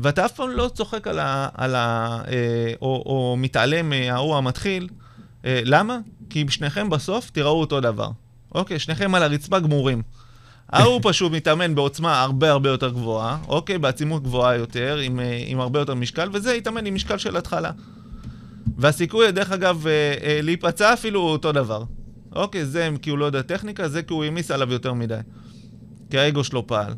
ואתה אף פעם לא צוחק על ה... על ה אה, או, או מתעלם מההוא המתחיל. אה, למה? כי שניכם בסוף תיראו אותו דבר. אוקיי, שניכם על הרצפה גמורים. ההוא פשוט מתאמן בעוצמה הרבה הרבה יותר גבוהה, אוקיי, בעצימות גבוהה יותר, עם, אה, עם הרבה יותר משקל, וזה יתאמן עם משקל של התחלה. והסיכוי, דרך אגב, אה, אה, להיפצע אפילו הוא אותו דבר. אוקיי, זה כי הוא לא יודע טכניקה, זה כי הוא העמיס עליו יותר מדי. כי האגו שלו פעל.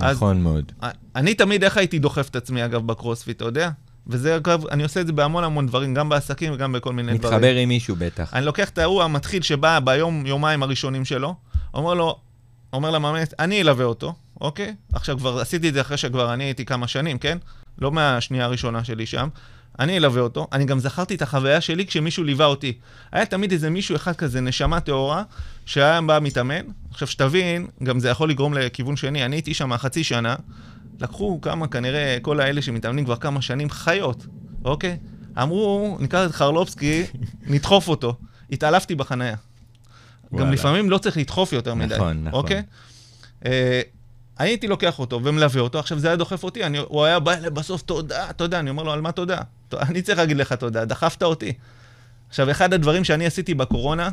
אז- נכון מאוד. אני תמיד, איך הייתי דוחף את עצמי, אגב, בקרוספיט, אתה יודע? וזה, אגב, אני עושה את זה בהמון המון דברים, גם בעסקים וגם בכל מיני דברים. מתחבר עם מישהו בטח. אני לוקח את ההוא המתחיל שבא ביום, יומיים הראשונים שלו, אומר לו, אומר למאמן, אני אלווה אותו, אוקיי? עכשיו כבר עשיתי את זה אחרי שכבר אני הייתי כמה שנים, כן? לא מהשנייה הראשונה שלי שם. אני אלווה אותו. אני גם זכרתי את החוויה שלי כשמישהו ליווה אותי. היה תמיד איזה מישהו אחד כזה, נשמה טהורה, שהיה בא מתאמן. עכשיו, שתבין, גם זה יכול לגרום לכיוון שני. אני הייתי שם חצי שנה, לקחו כמה, כנראה, כל האלה שמתאמנים כבר כמה שנים, חיות, אוקיי? אמרו, ניקח את חרלובסקי, נדחוף אותו. התעלפתי בחנייה. גם וואלה. לפעמים לא צריך לדחוף יותר מדי. נכון, נכון. אוקיי? אה, הייתי לוקח אותו ומלווה אותו, עכשיו זה היה דוחף אותי, אני, הוא היה בא אליי בסוף, תודה, תודה, אני אומר לו, על מה תודה? אני צריך להגיד לך תודה, דחפת אותי. עכשיו, אחד הדברים שאני עשיתי בקורונה,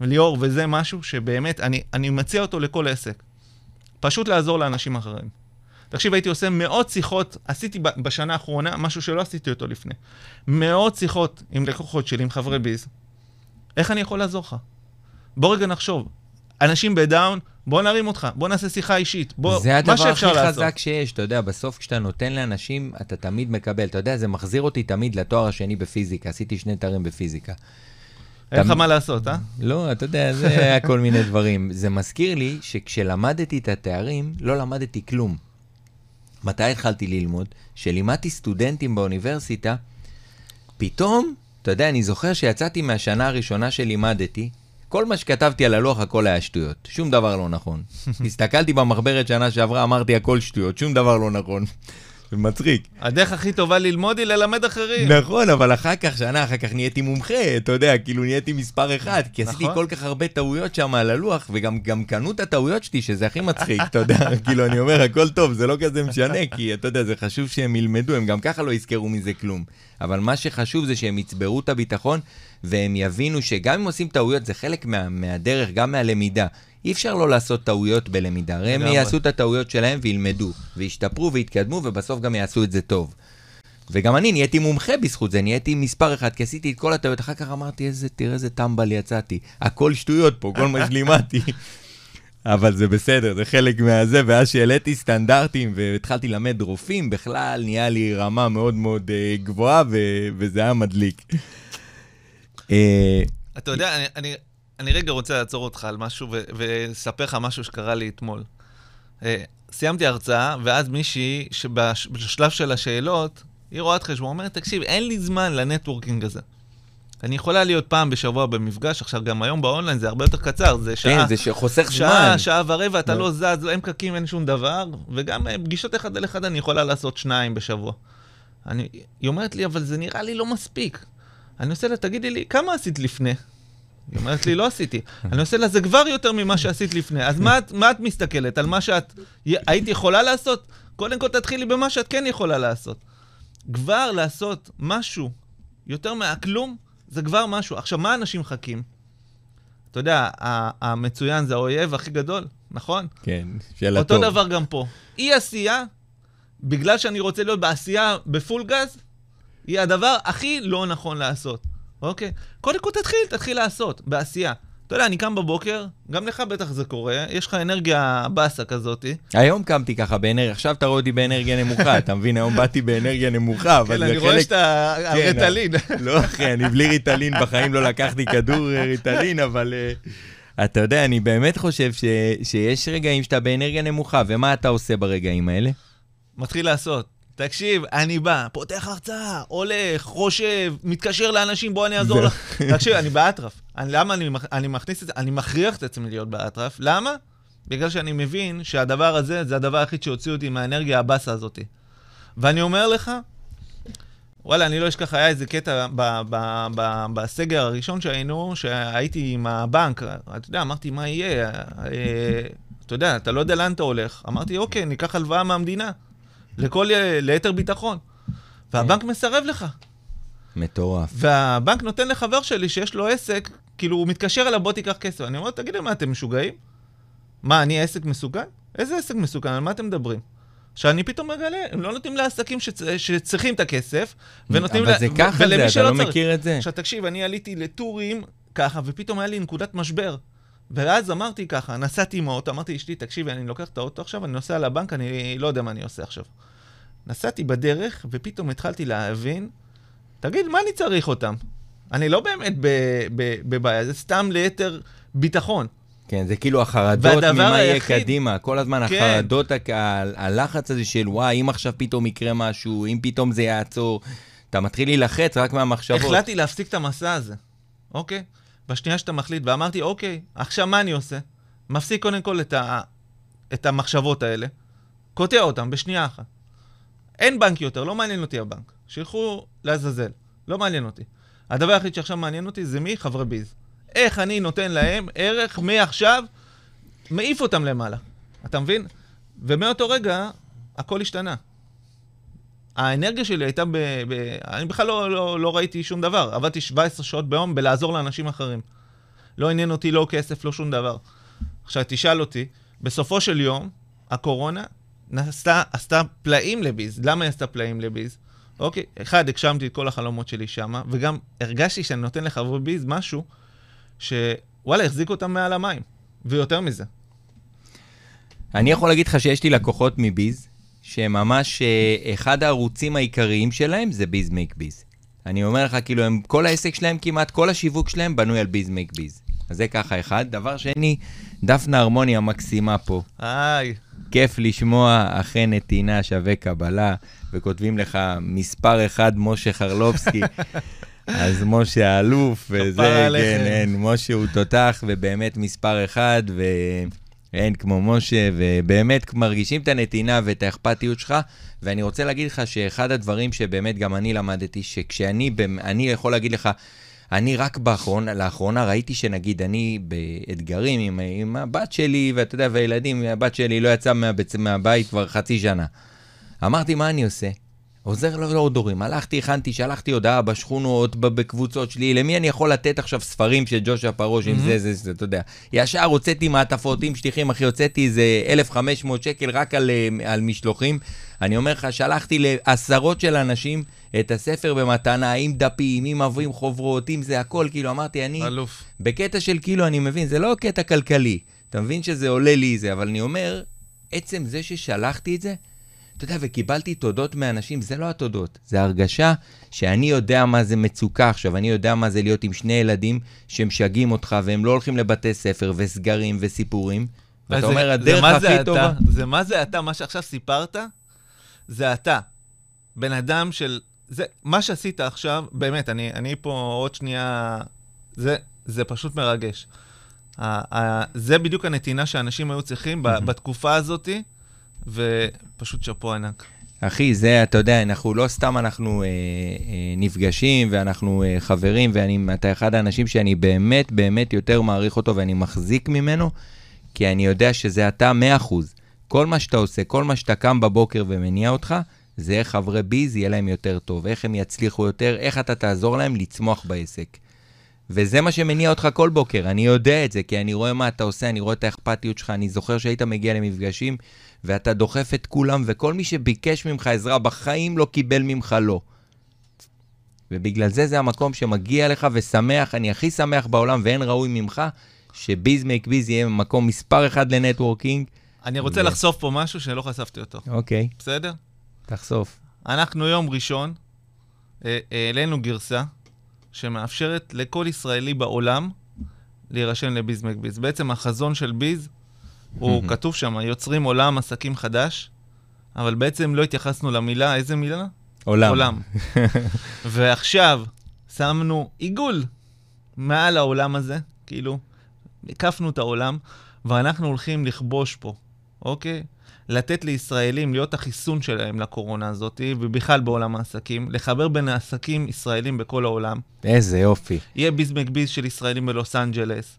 ליאור, וזה משהו שבאמת, אני, אני מציע אותו לכל עסק. פשוט לעזור לאנשים אחרים. תקשיב, הייתי עושה מאות שיחות, עשיתי בשנה האחרונה משהו שלא עשיתי אותו לפני. מאות שיחות עם לקוחות שלי, עם חברי ביז. איך אני יכול לעזור לך? בוא רגע נחשוב. אנשים בדאון, בוא נרים אותך, בוא נעשה שיחה אישית. בוא, זה מה הדבר הכי שאפשר לעשות. חזק שיש, אתה יודע, בסוף כשאתה נותן לאנשים, אתה תמיד מקבל. אתה יודע, זה מחזיר אותי תמיד לתואר השני בפיזיקה, עשיתי שני תארים בפיזיקה. אין לך מה לעשות, אה? לא, אתה יודע, זה היה כל מיני דברים. זה מזכיר לי שכשלמדתי את התארים, לא למדתי כלום. מתי התחלתי ללמוד? כשלימדתי סטודנטים באוניברסיטה, פתאום, אתה יודע, אני זוכר שיצאתי מהשנה הראשונה שלימדתי, כל מה שכתבתי על הלוח, הכל היה שטויות. שום דבר לא נכון. הסתכלתי במחברת שנה שעברה, אמרתי הכל שטויות, שום דבר לא נכון. מצחיק. הדרך הכי טובה ללמוד היא ללמד אחרים. נכון, אבל אחר כך, שנה אחר כך נהייתי מומחה, אתה יודע, כאילו נהייתי מספר אחד, כי עשיתי נכון. כל כך הרבה טעויות שם על הלוח, וגם גם קנו את הטעויות שלי, שזה הכי מצחיק, אתה יודע, כאילו, אני אומר, הכל טוב, זה לא כזה משנה, כי אתה יודע, זה חשוב שהם ילמדו, הם גם ככה לא יזכרו מזה כלום. אבל מה שחשוב זה שהם יצברו את הביטחון, והם יבינו שגם אם עושים טעויות, זה חלק מה, מהדרך, גם מהלמידה. אי אפשר לא לעשות טעויות בלמידה. הרי הם. יעשו את הטעויות שלהם וילמדו, וישתפרו ויתקדמו, ובסוף גם יעשו את זה טוב. וגם אני נהייתי מומחה בזכות זה, נהייתי מספר אחד, כי עשיתי את כל הטעויות, אחר כך אמרתי, איזה, תראה איזה טמבל יצאתי. הכל שטויות פה, כל מה שלימדתי. אבל זה בסדר, זה חלק מהזה, ואז שהעליתי סטנדרטים והתחלתי ללמד רופאים, בכלל נהיה לי רמה מאוד מאוד uh, גבוהה, ו- וזה היה מדליק. Uh, אתה יודע, אני, אני, אני רגע רוצה לעצור אותך על משהו ולספר לך משהו שקרה לי אתמול. אה, סיימתי הרצאה, ואז מישהי שבשלב של השאלות, היא רואת חשבון, אומרת, תקשיב, אין לי זמן לנטוורקינג הזה. אני יכולה להיות פעם בשבוע במפגש, עכשיו גם היום באונליין זה הרבה יותר קצר, זה שעה. כן, זה שחוסך שעה, זמן. שעה ורבע, אתה כן. לא זז, אין פקקים, אין שום דבר, וגם אה, פגישות אחד על אחד אני יכולה לעשות שניים בשבוע. אני, היא אומרת לי, אבל זה נראה לי לא מספיק. אני עושה לה, תגידי לי, כמה עשית לפני? היא אומרת לי, לא עשיתי. אני עושה לה, זה כבר יותר ממה שעשית לפני. אז מה, מה את מסתכלת? על מה שאת היית יכולה לעשות? קודם כל תתחילי במה שאת כן יכולה לעשות. כבר לעשות משהו יותר מהכלום, זה כבר משהו. עכשיו, מה אנשים מחכים? אתה יודע, המצוין זה האויב הכי גדול, נכון? כן, של אותו הטוב. דבר גם פה. אי עשייה, בגלל שאני רוצה להיות בעשייה בפול גז, היא הדבר הכי לא נכון לעשות, אוקיי? קודם כל תתחיל, תתחיל לעשות, בעשייה. אתה יודע, אני קם בבוקר, גם לך בטח זה קורה, יש לך אנרגיה באסה כזאתי. היום קמתי ככה באנרגיה, עכשיו אתה רואה אותי באנרגיה נמוכה, אתה מבין? היום באתי באנרגיה נמוכה, אבל כן, זה אני רואה חלק... שאתה על כן, רטלין. לא, אחי, אני בלי ריטלין, בחיים לא לקחתי כדור אה, ריטלין, אבל אה, אתה יודע, אני באמת חושב ש, שיש רגעים שאתה באנרגיה נמוכה, ומה אתה עושה ברגעים האלה? מתחיל לעשות. תקשיב, אני בא, פותח הרצאה, הולך, חושב, מתקשר לאנשים, בוא אני אעזור לך. תקשיב, אני באטרף. אני, למה אני, אני מכניס את זה? אני מכריח את עצמי להיות באטרף. למה? בגלל שאני מבין שהדבר הזה, זה הדבר היחיד שהוציא אותי מהאנרגיה הבאסה הזאת. ואני אומר לך, וואלה, אני לא אשכח, היה איזה קטע ב- ב- ב- בסגר הראשון שהיינו, שהייתי עם הבנק, אתה יודע, אמרתי, מה יהיה? אה, אתה יודע, אתה לא יודע לאן אתה הולך. אמרתי, אוקיי, ניקח הלוואה מהמדינה, לכל, ליתר ביטחון. והבנק מסרב לך. מטורף. והבנק נותן לחבר שלי שיש לו עסק, כאילו, הוא מתקשר אליו, בוא תיקח כסף. אני אומר, תגידו, מה, אתם משוגעים? מה, אני עסק מסוכן? איזה עסק מסוכן? על מה אתם מדברים? שאני פתאום מגלה, הם לא נותנים לעסקים שצ... שצריכים את הכסף, ונותנים אבל לה- זה ככה זה, אתה לא צריך. מכיר את זה. עכשיו תקשיב, אני עליתי לטורים ככה, ופתאום היה לי נקודת משבר. ואז אמרתי ככה, נסעתי עם האוטו, אמרתי לאשתי, תקשיבי, אני לוקח את האוטו עכשיו, אני נוסע לבנק, אני לא יודע מה אני עושה עכשיו. נסעתי בדרך, ופתאום התחלתי להבין, תגיד, מה אני צריך אותם? אני לא באמת בבעיה, זה סתם ליתר ביטחון. כן, זה כאילו החרדות ממה יהיה היחיד- קדימה. כל הזמן כן. החרדות, ה- הלחץ הזה של וואי, אם עכשיו פתאום יקרה משהו, אם פתאום זה יעצור, אתה מתחיל להילחץ רק מהמחשבות. החלטתי להפסיק את המסע הזה, אוקיי? בשנייה שאתה מחליט, ואמרתי, אוקיי, עכשיו מה אני עושה? מפסיק קודם כל את, ה... את המחשבות האלה, קוטע אותם בשנייה אחת. אין בנק יותר, לא מעניין אותי הבנק. שילכו לעזאזל, לא מעניין אותי. הדבר היחיד שעכשיו מעניין אותי זה מי? חברי ביז. איך אני נותן להם ערך מעכשיו, מעיף אותם למעלה. אתה מבין? ומאותו רגע, הכל השתנה. האנרגיה שלי הייתה ב... ב... אני בכלל לא, לא, לא ראיתי שום דבר. עבדתי 17 שעות ביום בלעזור לאנשים אחרים. לא עניין אותי לא כסף, לא שום דבר. עכשיו, תשאל אותי, בסופו של יום, הקורונה נעשתה, עשתה פלאים לביז. למה היא עשתה פלאים לביז? אוקיי, אחד, הגשמתי את כל החלומות שלי שמה, וגם הרגשתי שאני נותן לחברי ביז משהו שוואלה, החזיק אותם מעל המים. ויותר מזה. אני יכול להגיד לך שיש לי לקוחות מביז, שממש אה, אחד הערוצים העיקריים שלהם זה ביז מייק ביז. אני אומר לך, כאילו, הם, כל העסק שלהם, כמעט כל השיווק שלהם בנוי על ביז מייק ביז. אז זה ככה אחד. דבר שני, דפנה הרמוני המקסימה פה. איי, כיף לשמוע, אחרי נתינה שווה קבלה, וכותבים לך מספר אחד, משה חרלובסקי. אז משה האלוף, וזה. כן, אין, משה הוא תותח, ובאמת מספר אחד, ואין כמו משה, ובאמת מרגישים את הנתינה ואת האכפתיות שלך. ואני רוצה להגיד לך שאחד הדברים שבאמת גם אני למדתי, שכשאני, אני יכול להגיד לך, אני רק באחרונה, לאחרונה ראיתי שנגיד אני באתגרים עם, עם הבת שלי, ואתה יודע, והילדים, הבת שלי לא יצאה מהבית כבר חצי שנה. אמרתי, מה אני עושה? עוזר לעוד הורים. הלכתי, הכנתי, שלחתי הודעה בשכונות, בקבוצות שלי, למי אני יכול לתת עכשיו ספרים של ג'ושה פרוש, עם זה, זה, זה, אתה יודע. ישר הוצאתי מעטפות עם שטיחים, אחי, הוצאתי איזה 1,500 שקל רק על, אה, על משלוחים. אני אומר לך, שלחתי לעשרות של אנשים את הספר במתנה, עם דפים, עם עבים, חוברות, עם זה, הכל, כאילו, אמרתי, אני... אלוף. בקטע של כאילו, אני מבין, זה לא קטע כלכלי. אתה מבין שזה עולה לי זה, אבל אני אומר, עצם זה ששלחתי את זה, אתה יודע, וקיבלתי תודות מאנשים, זה לא התודות, זה הרגשה שאני יודע מה זה מצוקה עכשיו, אני יודע מה זה להיות עם שני ילדים שמשגעים אותך, והם לא הולכים לבתי ספר, וסגרים, וסיפורים. ואתה אומר, הדרך זה הכי? טובה... זה מה זה אתה, מה שעכשיו סיפרת, זה אתה. בן אדם של... זה, מה שעשית עכשיו, באמת, אני, אני פה עוד שנייה... זה, זה פשוט מרגש. ה, ה, זה בדיוק הנתינה שאנשים היו צריכים ב, בתקופה הזאת, ופשוט שאפו ענק. אחי, זה, אתה יודע, אנחנו לא סתם אנחנו אה, אה, נפגשים ואנחנו אה, חברים, ואתה אחד האנשים שאני באמת באמת יותר מעריך אותו ואני מחזיק ממנו, כי אני יודע שזה אתה 100%. כל מה שאתה עושה, כל מה שאתה קם בבוקר ומניע אותך, זה איך חברי ביז יהיה להם יותר טוב, איך הם יצליחו יותר, איך אתה תעזור להם לצמוח בעסק. וזה מה שמניע אותך כל בוקר, אני יודע את זה, כי אני רואה מה אתה עושה, אני רואה את האכפתיות שלך, אני זוכר שהיית מגיע למפגשים, ואתה דוחף את כולם, וכל מי שביקש ממך עזרה בחיים לא קיבל ממך לא. ובגלל זה זה המקום שמגיע לך ושמח, אני הכי שמח בעולם ואין ראוי ממך, שביז מייק ביז יהיה מקום מספר אחד לנטוורקינג. אני רוצה ו... לחשוף פה משהו שלא חשפתי אותו. אוקיי. בסדר? תחשוף. אנחנו יום ראשון אה, העלינו גרסה שמאפשרת לכל ישראלי בעולם להירשם לביז מקביז. בעצם החזון של ביז, הוא כתוב שם, יוצרים עולם עסקים חדש, אבל בעצם לא התייחסנו למילה, איזה מילה? עולם. עולם. ועכשיו שמנו עיגול מעל העולם הזה, כאילו, הקפנו את העולם, ואנחנו הולכים לכבוש פה, אוקיי? לתת לישראלים להיות החיסון שלהם לקורונה הזאת, ובכלל בעולם העסקים, לחבר בין העסקים ישראלים בכל העולם. איזה יופי. יהיה ביז מקביז של ישראלים בלוס אנג'לס,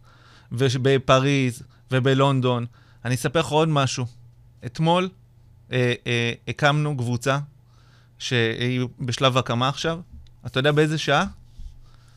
ובפריז, ובלונדון. אני אספר לך עוד משהו. אתמול אה, אה, הקמנו קבוצה שהיא בשלב הקמה עכשיו. אתה יודע באיזה שעה?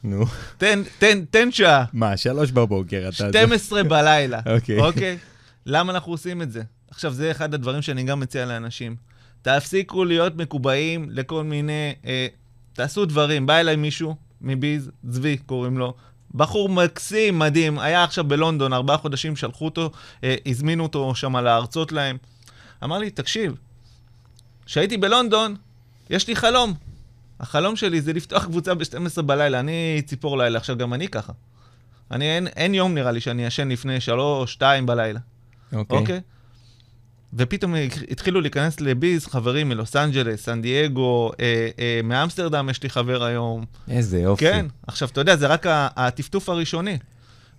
נו. תן, תן, תן שעה. מה, שלוש בבוקר, אתה... 12 בלילה. אוקיי. אוקיי? למה אנחנו עושים את זה? עכשיו, זה אחד הדברים שאני גם מציע לאנשים. תפסיקו להיות מקובעים לכל מיני... אה, תעשו דברים. בא אליי מישהו מביז, צבי קוראים לו, בחור מקסים, מדהים, היה עכשיו בלונדון, ארבעה חודשים שלחו אותו, אה, הזמינו אותו שם להרצות להם. אמר לי, תקשיב, כשהייתי בלונדון, יש לי חלום. החלום שלי זה לפתוח קבוצה ב-12 בלילה. אני ציפור לילה, עכשיו גם אני ככה. אני, אין, אין יום נראה לי שאני ישן לפני 3, 2 בלילה. אוקיי. Okay. אוקיי? Okay? ופתאום התחילו להיכנס לביז חברים מלוס אנג'לס, סן דייגו, אה, אה, מאמסטרדם יש לי חבר היום. איזה יופי. כן, עכשיו, אתה יודע, זה רק הטפטוף הראשוני.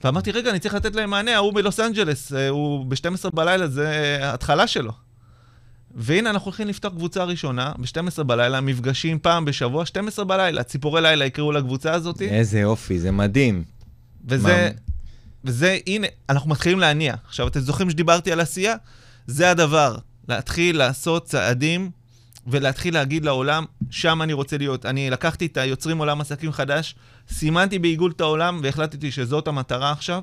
ואמרתי, רגע, אני צריך לתת להם מענה, ההוא מלוס אנג'לס, אה, הוא ב-12 בלילה, זה ההתחלה שלו. והנה, אנחנו הולכים לפתוח קבוצה ראשונה, ב-12 בלילה, מפגשים פעם בשבוע, 12 בלילה, ציפורי לילה יקראו לקבוצה הזאת. איזה יופי, זה מדהים. וזה, מה... וזה, הנה, אנחנו מתחילים להניע. עכשיו, אתם זוכרים שדיברתי על עשייה? זה הדבר, להתחיל לעשות צעדים ולהתחיל להגיד לעולם, שם אני רוצה להיות. אני לקחתי את היוצרים עולם עסקים חדש, סימנתי בעיגול את העולם והחלטתי שזאת המטרה עכשיו.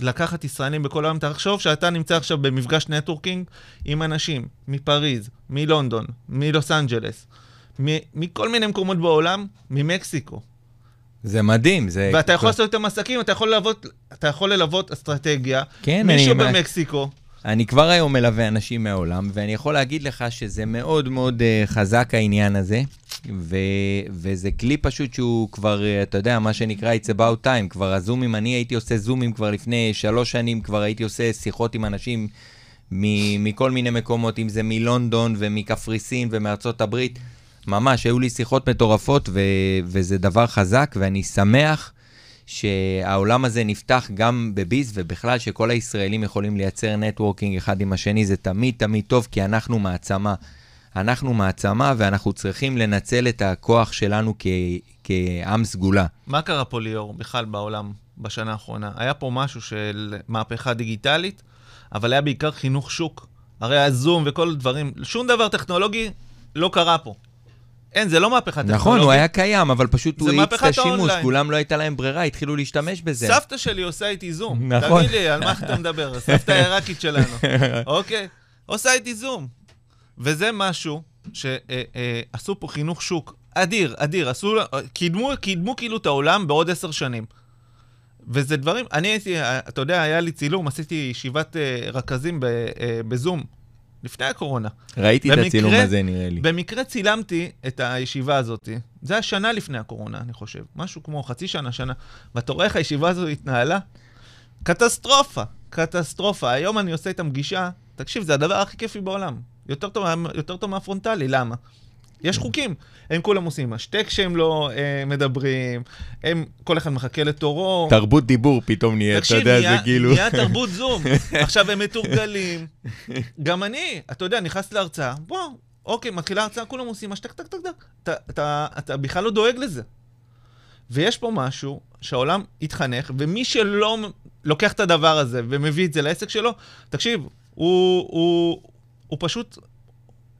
לקחת ישראלים בכל העולם. תחשוב שאתה נמצא עכשיו במפגש נטוורקינג עם אנשים מפריז, מלונדון, מלוס אנג'לס, מכל מיני מקומות בעולם, ממקסיקו. זה מדהים, זה... ואתה יכול לעשות איתם עסקים, אתה יכול ללוות, אתה יכול ללוות אסטרטגיה. כן, מישהו אני... במקסיקו. אני כבר היום מלווה אנשים מהעולם, ואני יכול להגיד לך שזה מאוד מאוד uh, חזק העניין הזה, ו- וזה כלי פשוט שהוא כבר, uh, אתה יודע, מה שנקרא It's about time, כבר הזומים, אני הייתי עושה זומים כבר לפני שלוש שנים, כבר הייתי עושה שיחות עם אנשים מ- מכל מיני מקומות, אם זה מלונדון ומקפריסין ומארצות הברית. ממש, היו לי שיחות מטורפות, ו- וזה דבר חזק, ואני שמח. שהעולם הזה נפתח גם בביז, ובכלל שכל הישראלים יכולים לייצר נטוורקינג אחד עם השני, זה תמיד תמיד טוב, כי אנחנו מעצמה. אנחנו מעצמה, ואנחנו צריכים לנצל את הכוח שלנו כ- כעם סגולה. מה קרה פה, ליאור, בכלל בעולם בשנה האחרונה? היה פה משהו של מהפכה דיגיטלית, אבל היה בעיקר חינוך שוק. הרי הזום וכל הדברים, שום דבר טכנולוגי לא קרה פה. אין, זה לא מהפכה טכנולוגית. נכון, הוא היה קיים, אבל פשוט הוא האיץ את השימוש, כולם לא הייתה להם ברירה, התחילו להשתמש בזה. סבתא שלי עושה איתי זום. נכון. תגיד לי, על מה אתה מדבר? סבתא העיראקית שלנו. אוקיי? עושה איתי זום. וזה משהו שעשו אה, אה, פה חינוך שוק אדיר, אדיר. עשו, קידמו, קידמו כאילו את העולם בעוד עשר שנים. וזה דברים, אני הייתי, אתה יודע, היה לי צילום, עשיתי ישיבת אה, רכזים בזום. לפני הקורונה. ראיתי במקרה, את הצילום הזה, נראה לי. במקרה צילמתי את הישיבה הזאת. זה היה שנה לפני הקורונה, אני חושב. משהו כמו חצי שנה, שנה. ואתה רואה איך הישיבה הזאת התנהלה? קטסטרופה, קטסטרופה. היום אני עושה איתם פגישה, תקשיב, זה הדבר הכי כיפי בעולם. יותר טוב, יותר טוב מהפרונטלי, למה? יש חוקים. הם כולם עושים השטק שהם לא אה, מדברים, הם, כל אחד מחכה לתורו. תרבות דיבור פתאום נהיה, אתה יודע, נהיה, זה כאילו... נהיה תרבות זום. עכשיו הם מתורגלים. גם אני, אתה יודע, נכנס להרצאה, בוא, אוקיי, מתחילה הרצאה, כולם עושים מה שטק, טק, טק, טק. אתה, אתה, אתה בכלל לא דואג לזה. ויש פה משהו שהעולם התחנך, ומי שלא לוקח את הדבר הזה ומביא את זה לעסק שלו, תקשיב, הוא, הוא, הוא פשוט,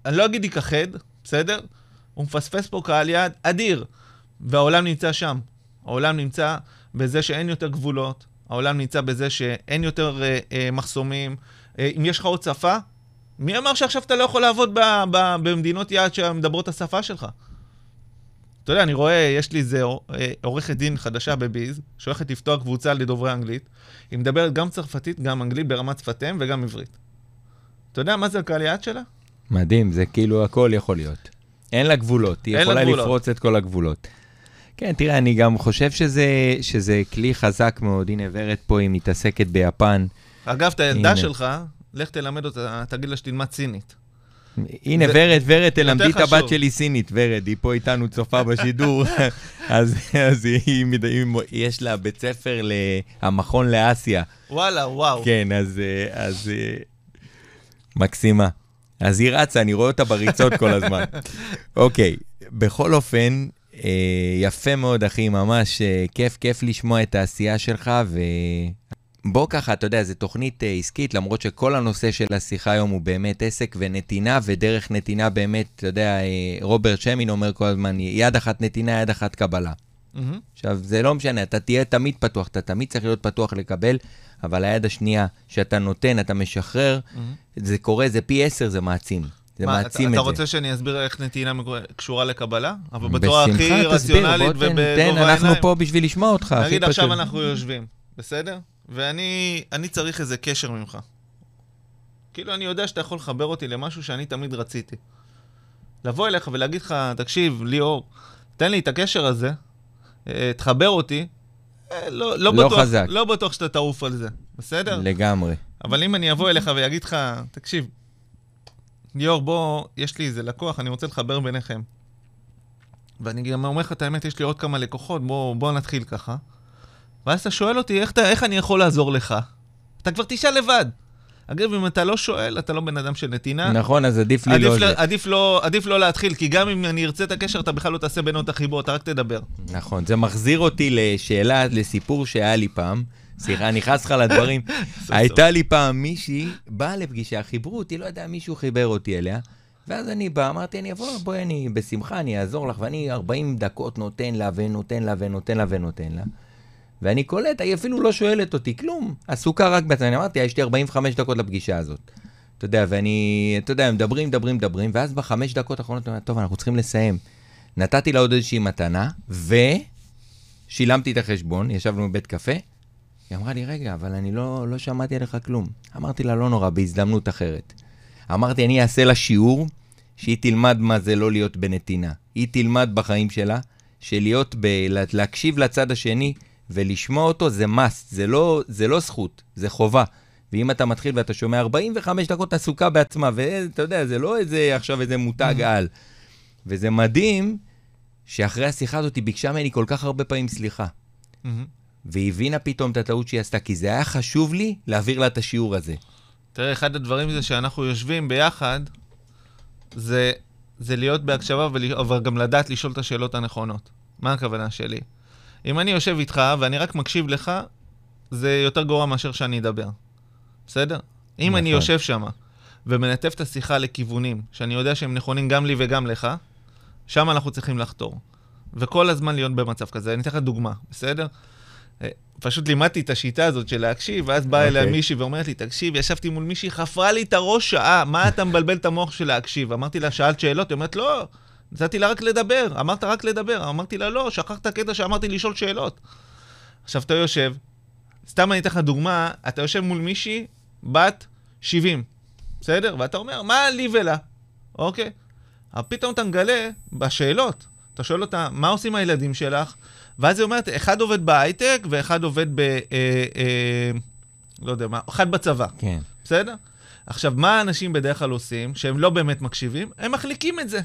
אני לא אגיד ייכחד, בסדר? הוא מפספס פה קהל יעד אדיר, והעולם נמצא שם. העולם נמצא בזה שאין יותר גבולות, העולם נמצא בזה שאין יותר אה, אה, מחסומים. אה, אם יש לך עוד שפה, מי אמר שעכשיו אתה לא יכול לעבוד ב, ב, במדינות יעד שמדברות השפה שלך? אתה יודע, אני רואה, יש לי איזה אה, עורכת דין חדשה בביז, שהולכת לפתוח קבוצה לדוברי אנגלית. היא מדברת גם צרפתית, גם אנגלית ברמת שפתיהם וגם עברית. אתה יודע מה זה הקהל יעד שלה? מדהים, זה כאילו הכל יכול להיות. אין לה גבולות, היא יכולה גבולות. לפרוץ את כל הגבולות. כן, תראה, אני גם חושב שזה, שזה כלי חזק מאוד. הנה, ורד פה, היא מתעסקת ביפן. אגב, את הילדה שלך, לך תלמד אותה, תגיד לה שתלמד סינית. הנה, ורד, ורד, תלמדי את הבת שלי סינית, ורד, היא פה איתנו צופה בשידור, אז, אז היא, היא, יש לה בית ספר למכון לאסיה. וואלה, וואו. כן, אז, אז מקסימה. אז היא רצה, אני רואה אותה בריצות כל הזמן. אוקיי, בכל אופן, אה, יפה מאוד, אחי, ממש אה, כיף, כיף לשמוע את העשייה שלך, בוא ככה, אתה יודע, זו תוכנית uh, עסקית, למרות שכל הנושא של השיחה היום הוא באמת עסק ונתינה, ודרך נתינה באמת, אתה יודע, רוברט שמין אומר כל הזמן, יד אחת נתינה, יד אחת קבלה. Mm-hmm. עכשיו, זה לא משנה, אתה תהיה תמיד פתוח, אתה תמיד צריך להיות פתוח לקבל, אבל היד השנייה שאתה נותן, אתה משחרר, mm-hmm. זה קורה, זה פי עשר, זה מעצים. זה מה, מעצים אתה, את אתה זה. אתה רוצה שאני אסביר איך נתינה קשורה לקבלה? אבל בצורה הכי רציונלית ובגובה העיניים. אנחנו פה בשביל לשמוע אותך. נגיד עכשיו אנחנו יושבים, בסדר? ואני צריך איזה קשר ממך. כאילו, אני יודע שאתה יכול לחבר אותי למשהו שאני תמיד רציתי. לבוא אליך ולהגיד לך, תקשיב, ליאור, תן לי את הקשר הזה, אה, תחבר אותי, לא, לא, לא בטוח, חזק. לא בטוח שאתה תעוף על זה, בסדר? לגמרי. אבל אם אני אבוא אליך ואגיד לך, תקשיב, ליאור, בוא, יש לי איזה לקוח, אני רוצה לחבר ביניכם. ואני גם אומר לך את האמת, יש לי עוד כמה לקוחות, בוא, בוא נתחיל ככה. ואז אתה שואל אותי, איך, אתה, איך אני יכול לעזור לך? אתה כבר תשאל לבד. אגב, אם אתה לא שואל, אתה לא בן אדם של נתינה. נכון, אז עדיף לי עדיף לא... ל, עדיף לא, עדיף לא להתחיל, כי גם אם אני ארצה את הקשר, אתה בכלל לא תעשה בינו את החיבור, אתה רק תדבר. נכון, זה מחזיר אותי לשאלה, לסיפור שהיה לי פעם. סליחה, אני נכנס לך לדברים. הייתה לי פעם מישהי, באה לפגישה, חיברו אותי, לא יודע, מישהו חיבר אותי אליה. ואז אני בא, אמרתי, אני אבוא, בואי, אני בשמחה, אני אעזור לך, ואני 40 דקות נותן לה ונותן לה ונותן לה ונותן לה. ואני קולט, היא אפילו לא שואלת אותי כלום, עסוקה רק בעצמי. אני אמרתי, יש לי 45 דקות לפגישה הזאת. אתה יודע, ואני, אתה יודע, מדברים, מדברים, מדברים, ואז בחמש דקות האחרונות, טוב, אנחנו צריכים לסיים. נתתי לה עוד איזושהי מתנה, ושילמתי את החשבון, ישבנו בבית קפה. היא אמרה לי, רגע, אבל אני לא, לא שמעתי עליך כלום. אמרתי לה, לא נורא, בהזדמנות אחרת. אמרתי, אני אעשה לה שיעור, שהיא תלמד מה זה לא להיות בנתינה. היא תלמד בחיים שלה, שלהיות, ב... להקשיב לצד השני, ולשמוע אותו זה must, זה לא, זה לא זכות, זה חובה. ואם אתה מתחיל ואתה שומע 45 דקות עסוקה בעצמה, ואתה יודע, זה לא איזה עכשיו איזה מותג mm-hmm. על. וזה מדהים שאחרי השיחה הזאת היא ביקשה ממני כל כך הרבה פעמים סליחה. Mm-hmm. והיא הבינה פתאום את הטעות שהיא עשתה, כי זה היה חשוב לי להעביר לה את השיעור הזה. תראה, אחד הדברים זה שאנחנו יושבים ביחד, זה, זה להיות בהקשבה, אבל גם לדעת לשאול את השאלות הנכונות. מה הכוונה שלי? אם אני יושב איתך ואני רק מקשיב לך, זה יותר גרוע מאשר שאני אדבר. בסדר? אם נכון. אני יושב שם ומנתב את השיחה לכיוונים, שאני יודע שהם נכונים גם לי וגם לך, שם אנחנו צריכים לחתור. וכל הזמן להיות במצב כזה. אני אתן לך דוגמה, בסדר? אה, פשוט לימדתי את השיטה הזאת של להקשיב, ואז באה okay. אליה אוקיי. מישהי ואומרת לי, תקשיב, ישבתי מול מישהי, חפרה לי את הראש שעה, מה אתה מבלבל את המוח של להקשיב? אמרתי לה, שאלת שאלות? היא אומרת, לא, נתתי לה רק לדבר, אמרת רק לדבר. אמרתי לה, לא, שכחת קטע שאמרתי לשאול שאלות. עכשיו אתה יושב, סתם אני אתן לך דוגמה, אתה יושב מול מישהי, בת 70, בסדר? ואתה אומר, מה לי ולה? אוקיי? אבל פתאום אתה מגלה בשאלות, אתה שואל אותה, מה עושים הילדים שלך? ואז היא אומרת, אחד עובד בהייטק ואחד עובד ב... אה, אה, לא יודע מה, אחד בצבא. כן. בסדר? עכשיו, מה האנשים בדרך כלל עושים, שהם לא באמת מקשיבים? הם מחליקים את זה.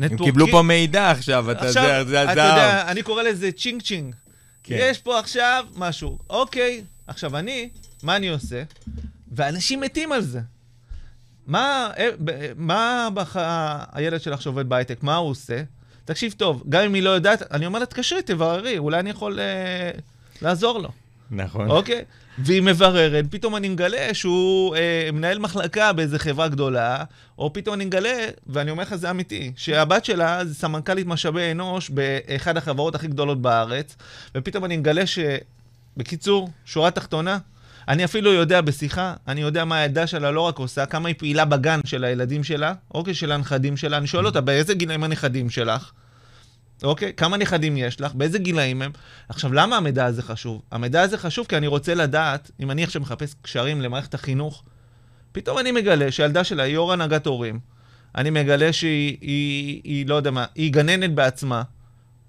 הם קיבלו פה מידע עכשיו, אתה יודע, זה הזהב. אתה יודע, אני קורא לזה ching ching. כן. יש פה עכשיו משהו. אוקיי, עכשיו אני, מה אני עושה? ואנשים מתים על זה. מה, אה, ב- מה בח... הילד שלך שעובד בהייטק, מה הוא עושה? תקשיב טוב, גם אם היא לא יודעת, אני אומר לה, תקשרי, תבררי, אולי אני יכול אה, לעזור לו, נכון. אוקיי? והיא מבררת, פתאום אני מגלה שהוא אה, מנהל מחלקה באיזה חברה גדולה, או פתאום אני מגלה, ואני אומר לך, זה אמיתי, שהבת שלה זה סמנכ"לית משאבי אנוש באחד החברות הכי גדולות בארץ, ופתאום אני מגלה ש... בקיצור, שורה תחתונה, אני אפילו יודע בשיחה, אני יודע מה הילדה שלה לא רק עושה, כמה היא פעילה בגן של הילדים שלה, אוקיי, של הנכדים שלה. אני שואל אותה, באיזה גילאים הנכדים שלך? אוקיי? כמה נכדים יש לך? באיזה גילאים הם? עכשיו, למה המידע הזה חשוב? המידע הזה חשוב כי אני רוצה לדעת, אם אני עכשיו מחפש קשרים למערכת החינוך, פתאום אני מגלה שהילדה שלה היא יו"ר הנהגת הורים. אני מגלה שהיא, היא, היא, לא יודע מה, היא גננת בעצמה,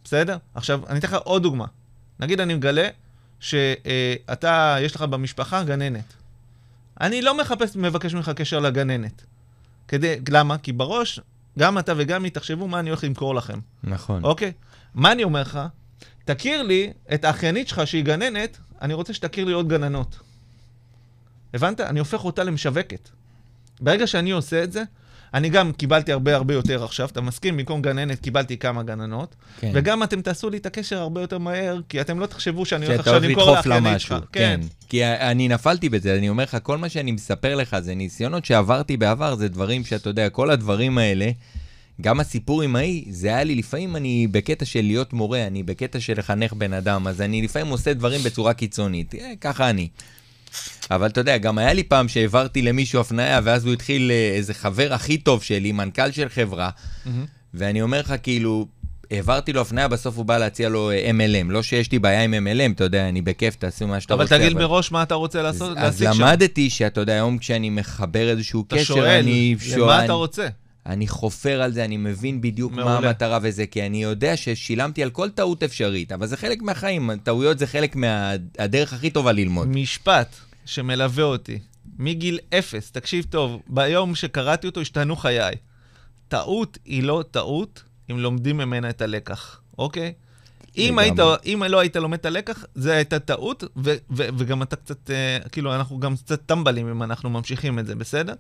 בסדר? עכשיו, אני אתן לך עוד דוגמה. נגיד אני מגלה שאתה, יש לך במשפחה גננת. אני לא מחפש, מבקש ממך קשר לגננת. כדי, למה? כי בראש, גם אתה וגם היא תחשבו מה אני הולך למכור לכם. נכון. אוקיי? מה אני אומר לך? תכיר לי את האחיינית שלך שהיא גננת, אני רוצה שתכיר לי עוד גננות. הבנת? אני הופך אותה למשווקת. ברגע שאני עושה את זה, אני גם קיבלתי הרבה הרבה יותר עכשיו, אתה מסכים? במקום גננת קיבלתי כמה גננות, כן. וגם אתם תעשו לי את הקשר הרבה יותר מהר, כי אתם לא תחשבו שאני הולך עכשיו למכור לדחוף לה לאחיינית משהו. שלך. כן. כי אני נפלתי בזה, אני אומר לך, כל מה שאני מספר לך זה ניסיונות שעברתי בעבר, זה דברים שאתה יודע, כל הדברים האלה, גם הסיפור עם ההיא, זה היה לי, לפעמים אני בקטע של להיות מורה, אני בקטע של לחנך בן אדם, אז אני לפעמים עושה דברים בצורה קיצונית, אה, ככה אני. אבל אתה יודע, גם היה לי פעם שהעברתי למישהו הפניה, ואז הוא התחיל, אה, איזה חבר הכי טוב שלי, מנכ"ל של חברה. ואני אומר לך, כאילו, העברתי לו הפניה, בסוף הוא בא להציע לו אה, MLM. לא שיש לי בעיה עם MLM, אתה יודע, אני בכיף, תעשו מה שאתה אבל רוצה. תגיד מראש מה אתה רוצה אז, לעשות, אז להשיג שם. למדתי שאתה יודע, היום כשאני מחבר איזשהו אתה קשר, שואל, אני למה אני, אתה רוצה? אני חופר על זה, אני מבין בדיוק מה מעולה. המטרה וזה, כי אני יודע ששילמתי על כל טעות אפשרית, אבל זה חלק מהחיים, טעויות זה חלק מהדרך הכי טובה ללמוד. משפט שמלווה אותי מגיל אפס, תקשיב טוב, ביום שקראתי אותו השתנו חיי. טעות היא לא טעות אם לומדים ממנה את הלקח, אוקיי? אם, היית. אם לא היית לומד את הלקח, זה הייתה טעות, ו- ו- וגם אתה קצת, אה, כאילו, אנחנו גם קצת טמבלים אם אנחנו ממשיכים את זה, בסדר?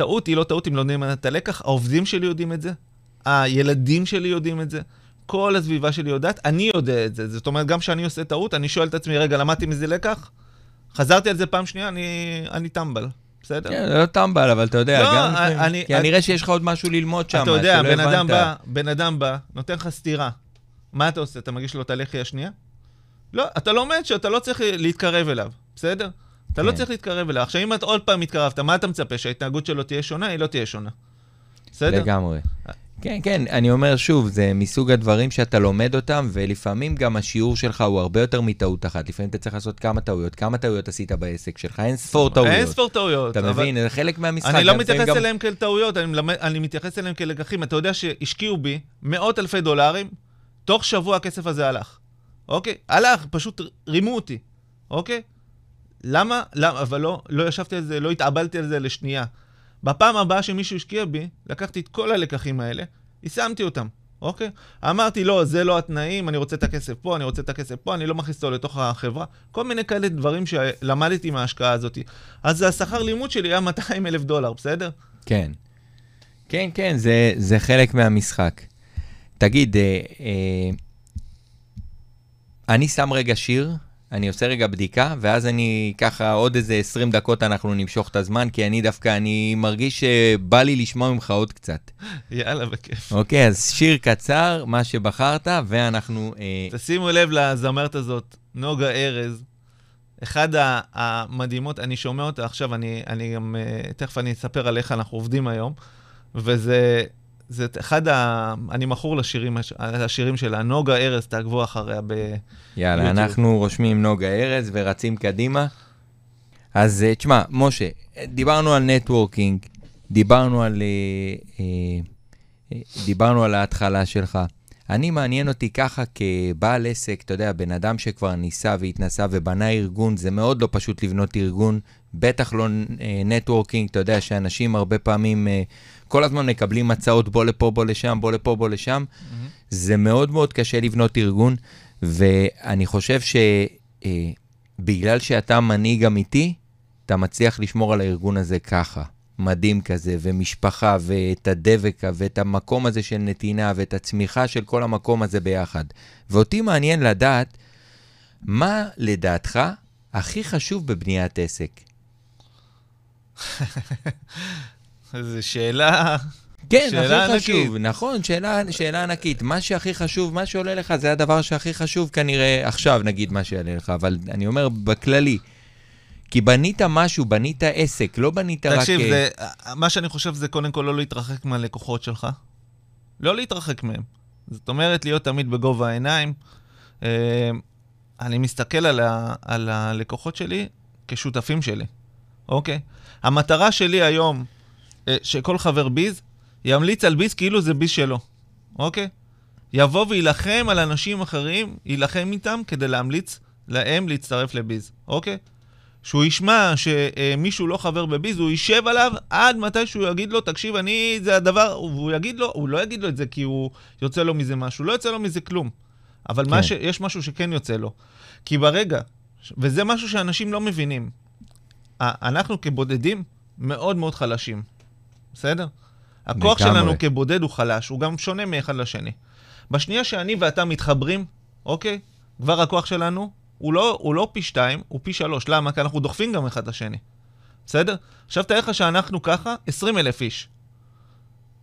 טעות היא לא טעות אם לומדים ממנה את הלקח, העובדים שלי יודעים את זה, הילדים שלי יודעים את זה, כל הסביבה שלי יודעת, אני יודע את זה. זאת אומרת, גם כשאני עושה טעות, אני שואל את עצמי, רגע, למדתי מזה לקח? חזרתי על זה פעם שנייה, אני, אני טמבל, בסדר? כן, לא טמבל, אבל אתה יודע, לא, גם... אני- אני- כי כנראה שיש לך עוד משהו ללמוד שם, אתה יודע, שלא בן אדם. בא, בן אדם בא, נותן לך סטירה. מה אתה עושה? אתה מגיש לו את הלחי השנייה? לא, אתה לומד שאתה לא צריך להתקרב אליו, בסדר? אתה לא כן. צריך להתקרב אליו. עכשיו, אם את עוד פעם התקרבת, מה אתה מצפה? שההתנהגות שלו תהיה שונה? היא לא תהיה שונה. בסדר? לגמרי. כן, כן, אני אומר שוב, זה מסוג הדברים שאתה לומד אותם, ולפעמים גם השיעור שלך הוא הרבה יותר מטעות אחת. לפעמים אתה צריך לעשות כמה טעויות, כמה טעויות עשית בעסק שלך, אין ספור טעויות. אין ספור טעויות. אתה מבין, זה חלק מהמשחק. אני לא מתייחס גם- אליהם כאל טעויות, אני, מלמד, אני מתייחס אליהם כלקחים. אתה יודע שהשקיעו בי מאות אלפי דולרים, תוך שבוע הכסף הזה הלך. אוקיי? הלך, פשוט רימו אותי. אוקיי? למה? למה? אבל לא, לא ישבתי על זה, לא התאבלתי על זה לשנייה. בפעם הבאה שמישהו השקיע בי, לקחתי את כל הלקחים האלה, יישמתי אותם. אוקיי? אמרתי, לא, זה לא התנאים, אני רוצה את הכסף פה, אני רוצה את הכסף פה, אני לא מכניס אותו לתוך החברה. כל מיני כאלה דברים שלמדתי מההשקעה הזאת. אז השכר לימוד שלי היה 200 אלף דולר, בסדר? כן. כן, כן, זה, זה חלק מהמשחק. תגיד, אה, אה, אני שם רגע שיר, אני עושה רגע בדיקה, ואז אני ככה עוד איזה 20 דקות אנחנו נמשוך את הזמן, כי אני דווקא, אני מרגיש שבא לי לשמוע ממך עוד קצת. יאללה, בכיף. אוקיי, אז שיר קצר, מה שבחרת, ואנחנו... אה, תשימו לב לזמרת הזאת, נוגה ארז. אחד המדהימות, אני שומע אותה עכשיו, אני, אני גם, אה, תכף אני אספר על איך אנחנו עובדים היום, וזה זה אחד ה... אני מכור לשירים, לשירים שלה, נוגה ארז, תעקבו אחריה ב... יאללה, יוטיוב. אנחנו רושמים נוגה ארז ורצים קדימה. אז אה, תשמע, משה, דיברנו על נטוורקינג, דיברנו על, אה, אה, דיברנו על ההתחלה שלך. אני מעניין אותי ככה כבעל עסק, אתה יודע, בן אדם שכבר ניסה והתנסה ובנה ארגון, זה מאוד לא פשוט לבנות ארגון, בטח לא נטוורקינג, אתה יודע שאנשים הרבה פעמים כל הזמן מקבלים הצעות בוא לפה, בוא לשם, בוא לפה, בוא לשם. זה מאוד מאוד קשה לבנות ארגון, ואני חושב שבגלל שאתה מנהיג אמיתי, אתה מצליח לשמור על הארגון הזה ככה. מדהים כזה, ומשפחה, ואת הדבק, ואת המקום הזה של נתינה, ואת הצמיחה של כל המקום הזה ביחד. ואותי מעניין לדעת, מה לדעתך הכי חשוב בבניית עסק? זו שאלה... כן, שאלה הכי חשוב, ענקית. נכון, שאלה, שאלה ענקית. מה שהכי חשוב, מה שעולה לך, זה הדבר שהכי חשוב כנראה עכשיו, נגיד מה שיעלה לך, אבל אני אומר בכללי. כי בנית משהו, בנית עסק, לא בנית רק... תקשיב, אה, זה, מה שאני חושב זה קודם כל לא להתרחק מהלקוחות שלך. לא להתרחק מהם. זאת אומרת, להיות תמיד בגובה העיניים. אה, אני מסתכל על, ה, על הלקוחות שלי כשותפים שלי, אוקיי? המטרה שלי היום, שכל חבר ביז ימליץ על ביז כאילו זה ביז שלו, אוקיי? יבוא ויילחם על אנשים אחרים, יילחם איתם כדי להמליץ להם להצטרף לביז, אוקיי? שהוא ישמע שמישהו לא חבר בביז, הוא יישב עליו עד מתי שהוא יגיד לו, תקשיב, אני, זה הדבר, והוא יגיד לו, הוא לא יגיד לו את זה כי הוא יוצא לו מזה משהו, לא יוצא לו מזה כלום. אבל כן. מה ש, יש משהו שכן יוצא לו. כי ברגע, וזה משהו שאנשים לא מבינים, אנחנו כבודדים מאוד מאוד חלשים, בסדר? הכוח. שלנו כבודד הוא חלש, הוא גם שונה מאחד לשני. בשנייה שאני ואתה מתחברים, אוקיי? כבר הכוח שלנו הוא לא, הוא לא פי שתיים, הוא פי שלוש. למה? כי אנחנו דוחפים גם אחד את השני. בסדר? עכשיו תאר לך שאנחנו ככה 20 אלף איש.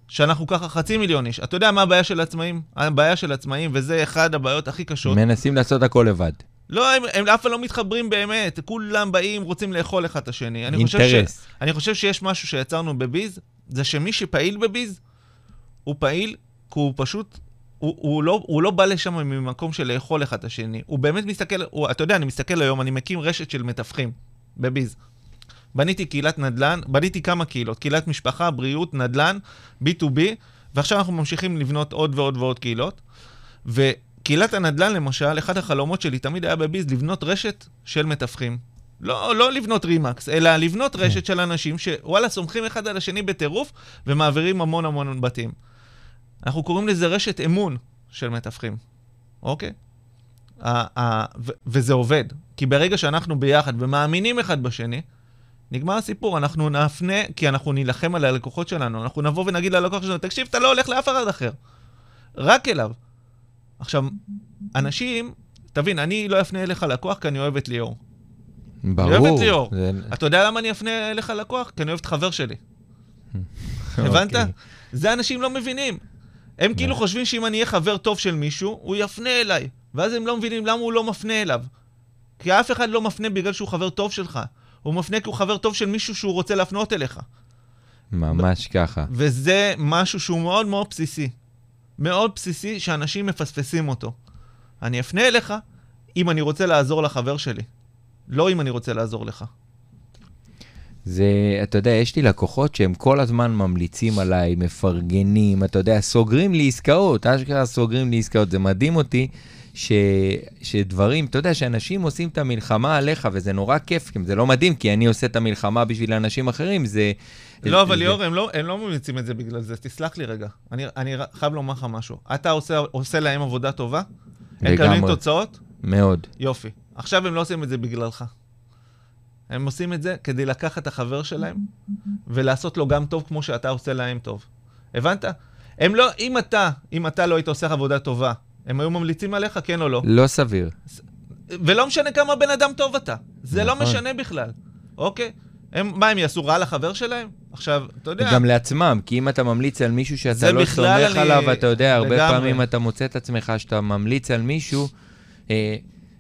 שאנחנו ככה חצי מיליון איש. אתה יודע מה הבעיה של עצמאים? הבעיה של עצמאים, וזה אחד הבעיות הכי קשות. מנסים לעשות הכל לבד. לא, הם, הם אף פעם לא מתחברים באמת. כולם באים, רוצים לאכול אחד את השני. אני חושב, ש, אינטרס. אני חושב שיש משהו שיצרנו בביז, זה שמי שפעיל בביז, הוא פעיל כי הוא פשוט, הוא, הוא, לא, הוא לא בא לשם ממקום של לאכול אחד את השני. הוא באמת מסתכל, הוא, אתה יודע, אני מסתכל היום, אני מקים רשת של מתווכים בביז. בניתי קהילת נדל"ן, בניתי כמה קהילות, קהילת משפחה, בריאות, נדל"ן, B2B, ועכשיו אנחנו ממשיכים לבנות עוד ועוד ועוד קהילות. וקהילת הנדל"ן, למשל, אחד החלומות שלי תמיד היה בביז לבנות רשת של מתווכים. לא, לא לבנות רימקס, אלא לבנות רשת של אנשים שוואלה, סומכים אחד על השני בטירוף ומעבירים המון המון בתים. אנחנו קוראים לזה רשת אמון של מתווכים, אוקיי? ה- ה- ו- וזה עובד. כי ברגע שאנחנו ביחד ומאמינים אחד בשני, נגמר הסיפור, אנחנו נפנה, כי אנחנו נילחם על הלקוחות שלנו, אנחנו נבוא ונגיד ללקוח שלנו, תקשיב, אתה לא הולך לאף אחד אחר, רק אליו. עכשיו, אנשים, תבין, אני לא אפנה אליך לקוח כי אני אוהב את ליאור. ברור. אוהב את ליאור. זה- אתה יודע למה אני אפנה אליך לקוח? כי אני אוהב את חבר שלי. הבנת? אוקיי. זה אנשים לא מבינים. הם כאילו נכון. חושבים שאם אני אהיה חבר טוב של מישהו, הוא יפנה אליי. ואז הם לא מבינים למה הוא לא מפנה אליו. כי אף אחד לא מפנה בגלל שהוא חבר טוב שלך. הוא מפנה כי הוא חבר טוב של מישהו שהוא רוצה להפנות אליך. ממש ככה. וזה משהו שהוא מאוד מאוד בסיסי. מאוד בסיסי שאנשים מפספסים אותו. אני אפנה אליך אם אני רוצה לעזור לחבר שלי. לא אם אני רוצה לעזור לך. זה, אתה יודע, יש לי לקוחות שהם כל הזמן ממליצים עליי, מפרגנים, אתה יודע, סוגרים לי עסקאות, אשכרה סוגרים לי עסקאות. זה מדהים אותי ש, שדברים, אתה יודע, שאנשים עושים את המלחמה עליך, וזה נורא כיף, כי זה לא מדהים, כי אני עושה את המלחמה בשביל אנשים אחרים, זה... לא, אבל זה- ליאור, הם לא, הם לא ממליצים את זה בגלל זה, תסלח לי רגע. אני, אני חייב לומר לך משהו. אתה עושה, עושה להם עבודה טובה? הם מקבלים. תוצאות? מאוד. יופי. עכשיו הם לא עושים את זה בגללך. הם עושים את זה כדי לקחת את החבר שלהם ולעשות לו גם טוב כמו שאתה עושה להם טוב. הבנת? הם לא, אם אתה, אם אתה לא היית עושה עבודה טובה, הם היו ממליצים עליך, כן או לא? לא סביר. ולא משנה כמה בן אדם טוב אתה. זה לא נכון. משנה בכלל, אוקיי? הם, מה, הם יעשו רע לחבר שלהם? עכשיו, אתה יודע... גם לעצמם, כי אם אתה ממליץ על מישהו שאתה לא סומך אני- עליו, אתה יודע, הרבה לגמרי. פעמים אתה מוצא את עצמך שאתה ממליץ על מישהו. אה,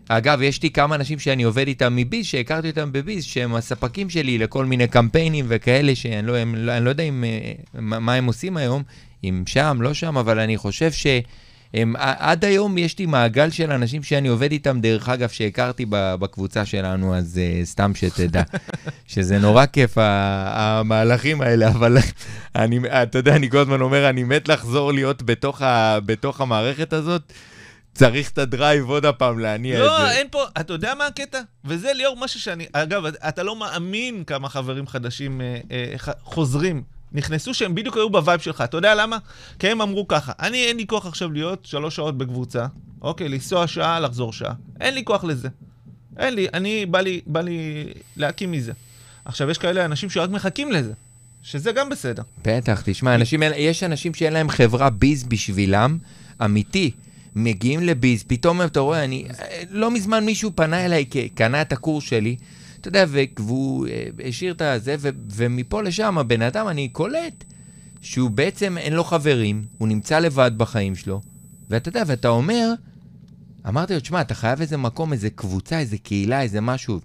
אגב, יש לי כמה אנשים שאני עובד איתם מביז, שהכרתי אותם בביז, שהם הספקים שלי לכל מיני קמפיינים וכאלה, שאני לא, הם, לא, לא יודע אם, אה, מה, הם עושים היום, אם שם, לא שם, אבל אני חושב ש... הם, עד היום יש לי מעגל של אנשים שאני עובד איתם, דרך אגב, שהכרתי בקבוצה שלנו, אז uh, סתם שתדע, שזה נורא כיף, המהלכים האלה, אבל אני, אתה יודע, אני כל הזמן אומר, אני מת לחזור להיות בתוך, ה, בתוך המערכת הזאת, צריך את הדרייב עוד הפעם להניע את לא, זה. אין פה, אתה יודע מה הקטע? וזה ליאור משהו שאני, אגב, אתה לא מאמין כמה חברים חדשים אה, אה, ח- חוזרים, נכנסו שהם בדיוק היו ב vibe שלך. אתה יודע למה? כי הם אמרו ככה, אני אין לי כוח עכשיו להיות שלוש שעות בקבוצה, אוקיי, לנסוע שעה, לחזור שעה. אין לי כוח לזה. אין לי, אני, בא לי, בא לי להקיא מזה. עכשיו, יש כאלה אנשים שרק מחכים לזה. שזה גם בסדר. בטח, תשמע, אנשים, יש אנשים שאין להם חברה Biz בשבילם, אמיתי. מגיעים ל Biz, פתאום אתה רואה, אני... לא מזמן מישהו פנה אליי, קנה את הקורס שלי, אתה יודע, והוא אה, השאיר את הזה, ו- ומפה לשם הבן אדם, אני קולט שהוא בעצם אין לו חברים, הוא נמצא לבד בחיים שלו, ואתה יודע, ואתה אומר, אמרתי לו, תשמע, אתה חייב איזה מקום, איזה קבוצה, איזה קהילה, איזה משהו.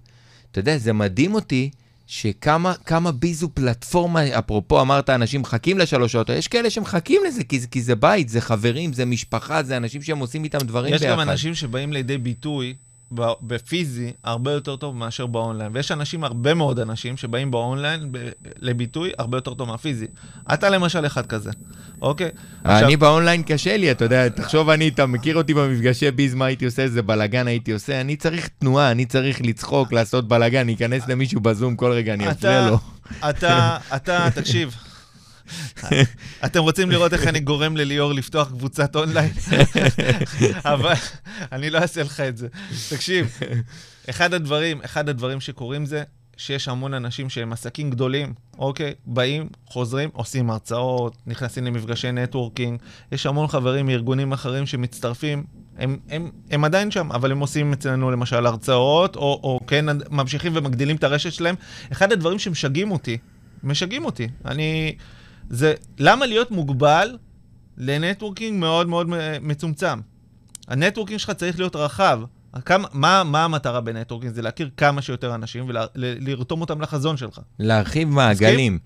אתה יודע, זה מדהים אותי שכמה כמה ביזו פלטפורמה, אפרופו אמרת, אנשים מחכים לשלוש שעות, יש כאלה שמחכים לזה, כי, כי זה בית, זה חברים, זה משפחה, זה אנשים שהם עושים איתם דברים יש ביחד. גם אנשים שבאים לידי ביטוי בפיזי הרבה יותר טוב מאשר באונליין. ויש אנשים, הרבה מאוד אנשים, שבאים באונליין ב- לביטוי הרבה יותר טוב מהפיזי. אתה למשל אחד כזה, אוקיי? אני באונליין קשה לי, אתה יודע, תחשוב אני, אתה מכיר אותי במפגשי Biz, מה הייתי עושה, איזה בלאגן הייתי עושה, אני צריך תנועה, אני צריך לצחוק, לעשות בלאגן, להיכנס למישהו בזום כל רגע, אני אפריע אתה, לו. אתה, אתה, תקשיב. אתם רוצים לראות איך אני גורם לליאור לפתוח קבוצת אונליין? אבל אני לא אעשה לך את זה. תקשיב, אחד הדברים, אחד הדברים שקורים זה שיש המון אנשים שהם עסקים גדולים, אוקיי? באים, חוזרים, עושים הרצאות, נכנסים למפגשי נטוורקינג. יש המון חברים מארגונים אחרים שמצטרפים. הם, הם, הם עדיין שם, אבל הם עושים אצלנו למשל הרצאות, או, או כן, ממשיכים ומגדילים את הרשת שלהם. אחד הדברים שמשגעים אותי, משגעים אותי. אני... זה למה להיות מוגבל ל networking מאוד מאוד מצומצם. ה networking שלך צריך להיות רחב. כמה, מה, מה המטרה ב networking? זה להכיר כמה שיותר אנשים ולרתום אותם לחזון שלך. להרחיב מעגלים.